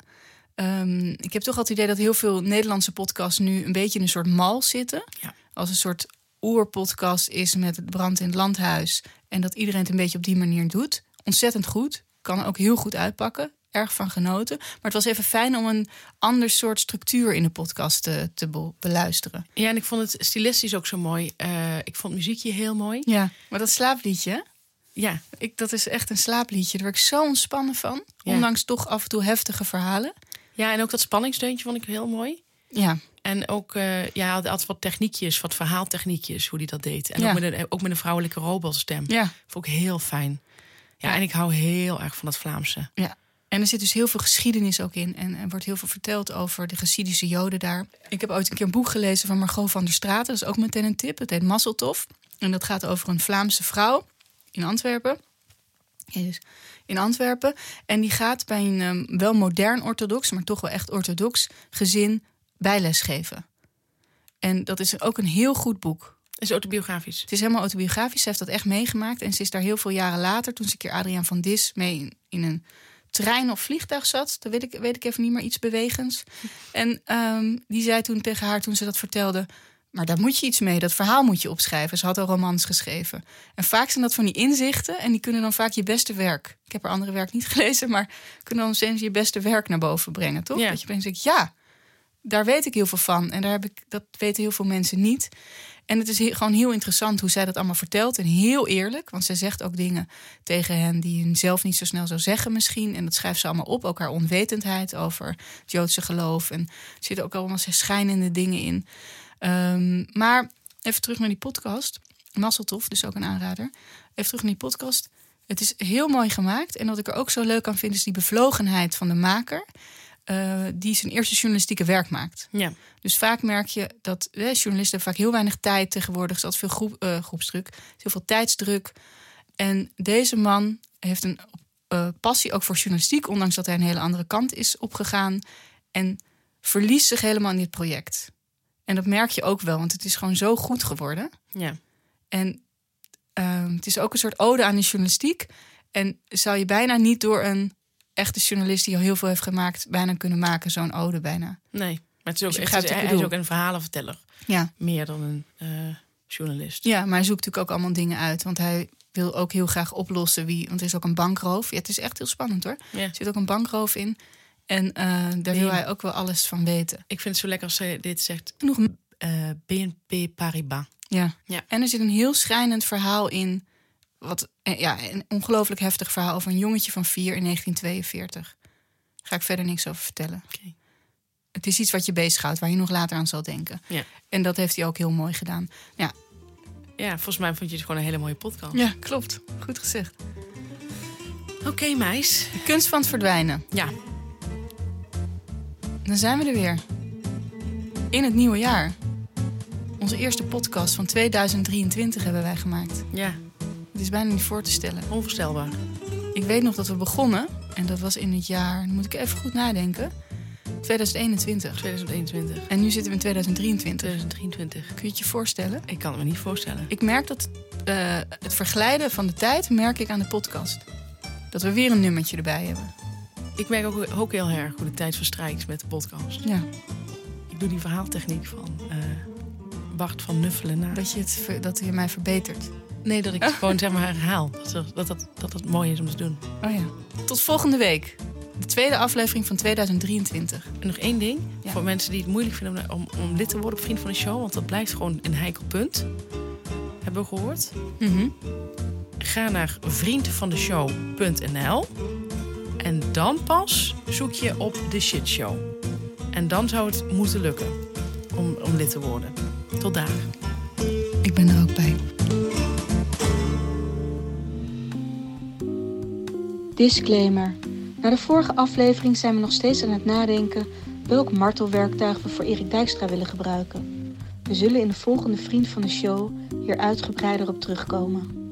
Ehm, ik heb toch altijd het idee dat heel veel Nederlandse podcasts nu een beetje in een soort mal zitten. Ja. Als een soort oerpodcast is met het brand in het landhuis. En dat iedereen het een beetje op die manier doet. Ontzettend goed. Kan ook heel goed uitpakken. Erg van genoten. Maar het was even fijn om een ander soort structuur in de podcast te, te be- beluisteren. Ja, en ik vond het stilistisch ook zo mooi. Eh, ik vond het muziekje heel mooi. Ja, maar dat slaapliedje? Ja, Ik, dat is echt een slaapliedje. Daar word ik zo ontspannen van. Ja. Ondanks toch af en toe heftige verhalen. ja en ook dat spanningsdeuntje vond ik heel mooi. Ja, En ook, eh, ja, altijd wat techniekjes, wat verhaaltechniekjes, hoe hij dat deed. En Ja. ook, met een, ook met een vrouwelijke robotstem. Ja. Vond ik heel fijn. Ja, Ja. en ik hou heel erg van dat Vlaamse. Ja. En er zit dus heel veel geschiedenis ook in. En er wordt heel veel verteld over de Hasidische Joden daar. Ik heb ooit een keer een boek gelezen van Margot van der Straten. Dat is ook meteen een tip. Het heet Masseltof. En dat gaat over een Vlaamse vrouw in Antwerpen. In Antwerpen. En die gaat bij een ehm, wel modern orthodox, maar toch wel echt orthodox gezin bijles geven. En dat is ook een heel goed boek. Is autobiografisch. Het is helemaal autobiografisch. Ze heeft dat echt meegemaakt. En ze is daar heel veel jaren later, toen ze een keer Adriaan van Dis mee in, in een trein of vliegtuig zat. Dat weet ik, weet ik even niet meer, iets bewegens. En ehm, die zei toen tegen haar, toen ze dat vertelde... maar daar moet je iets mee, dat verhaal moet je opschrijven. Ze had al romans geschreven. En vaak zijn dat van die inzichten en die kunnen dan vaak je beste werk... ik heb haar andere werk niet gelezen, maar kunnen dan steeds je beste werk naar boven brengen, toch? Ja. Dat je opeens denkt, ja, daar weet ik heel veel van. En daar heb ik, dat weten heel veel mensen niet. En het is gewoon heel interessant hoe zij dat allemaal vertelt. En heel eerlijk, want zij zegt ook dingen tegen hen die hun zelf niet zo snel zou zeggen misschien. En dat schrijft ze allemaal op. Ook haar onwetendheid over het Joodse geloof. En er zitten ook allemaal schijnende dingen in. Ehm, maar even terug naar die podcast. Masseltof, dus ook een aanrader. Even terug naar die podcast. Het is heel mooi gemaakt. En wat ik er ook zo leuk aan vind, is die bevlogenheid van de maker. Eh, die zijn eerste journalistieke werk maakt. Ja. Dus vaak merk je dat eh, journalisten vaak heel weinig tijd tegenwoordig. Er is altijd veel groep, eh, groepsdruk, heel veel tijdsdruk. En deze man heeft een eh, passie ook voor journalistiek, ondanks dat hij een hele andere kant is opgegaan. En verliest zich helemaal in dit project. En dat merk je ook wel, want het is gewoon zo goed geworden. Ja. En ehm, het is ook een soort ode aan de journalistiek. En zou je bijna niet door een echte journalist die al heel veel heeft gemaakt, bijna kunnen maken, zo'n ode bijna. Nee. Maar het is ook, Dus echt, ik hij is ook een verhalenverteller. Ja. Meer dan een eh, journalist. Ja, maar hij zoekt natuurlijk ook allemaal dingen uit. Want hij wil ook heel graag oplossen wie. Want er is ook een bankroof. Ja, het is echt heel spannend hoor. Ja. Er zit ook een bankroof in. En eh, daar wil hij ook wel alles van weten. Ik vind het zo lekker als zij dit zegt. Genoeg. eh, BNP Paribas. Ja. Ja. En er zit een heel schrijnend verhaal in. Wat, eh, ja, een ongelooflijk heftig verhaal over een jongetje van vier in 1942. Daar ga ik verder niks over vertellen. Oké. Het is iets wat je bezighoudt, waar je nog later aan zal denken. Ja. En dat heeft hij ook heel mooi gedaan. Ja, Ja, volgens mij vond je het gewoon een hele mooie podcast. ja klopt. Goed gezegd. Oké, meis. De kunst van het verdwijnen. Ja. Dan zijn we er weer. In het nieuwe jaar. Onze eerste podcast van 2023 hebben wij gemaakt. Ja. Het is bijna niet voor te stellen. Onvoorstelbaar. Ik weet nog dat we begonnen. En dat was in het jaar, moet ik even goed nadenken. 2021. 2021. En nu zitten we in 2023. 2023. Kun je het je voorstellen? Ik kan het me niet voorstellen. Ik merk dat eh, het verglijden van de tijd merk ik aan de podcast. Dat we weer een nummertje erbij hebben. Ik merk ook, ook heel erg hoe de tijd verstrijkt met de podcast. Ja, Ik doe die verhaaltechniek van eh, Bart van Nuffelen na. dat je, het, dat je mij verbetert. Nee, dat ik het gewoon zeg maar herhaal. Dat dat, dat, dat het mooi is om te doen. Oh ja. Tot volgende week. De tweede aflevering van 2023. En nog één ding. Ja. Voor mensen die het moeilijk vinden om, om lid te worden op Vriend van de Show. Want dat blijft gewoon een heikel punt. Hebben we gehoord. Mhm. Ga naar vriendvandeshow.nl. En dan pas zoek je op de shitshow. En dan zou het moeten lukken om, om lid te worden. Tot daar. Ik ben er Disclaimer. Na de vorige aflevering zijn we nog steeds aan het nadenken welk martelwerktuig we voor Erik Dijkstra willen gebruiken. We zullen in de volgende vriend van de show hier uitgebreider op terugkomen.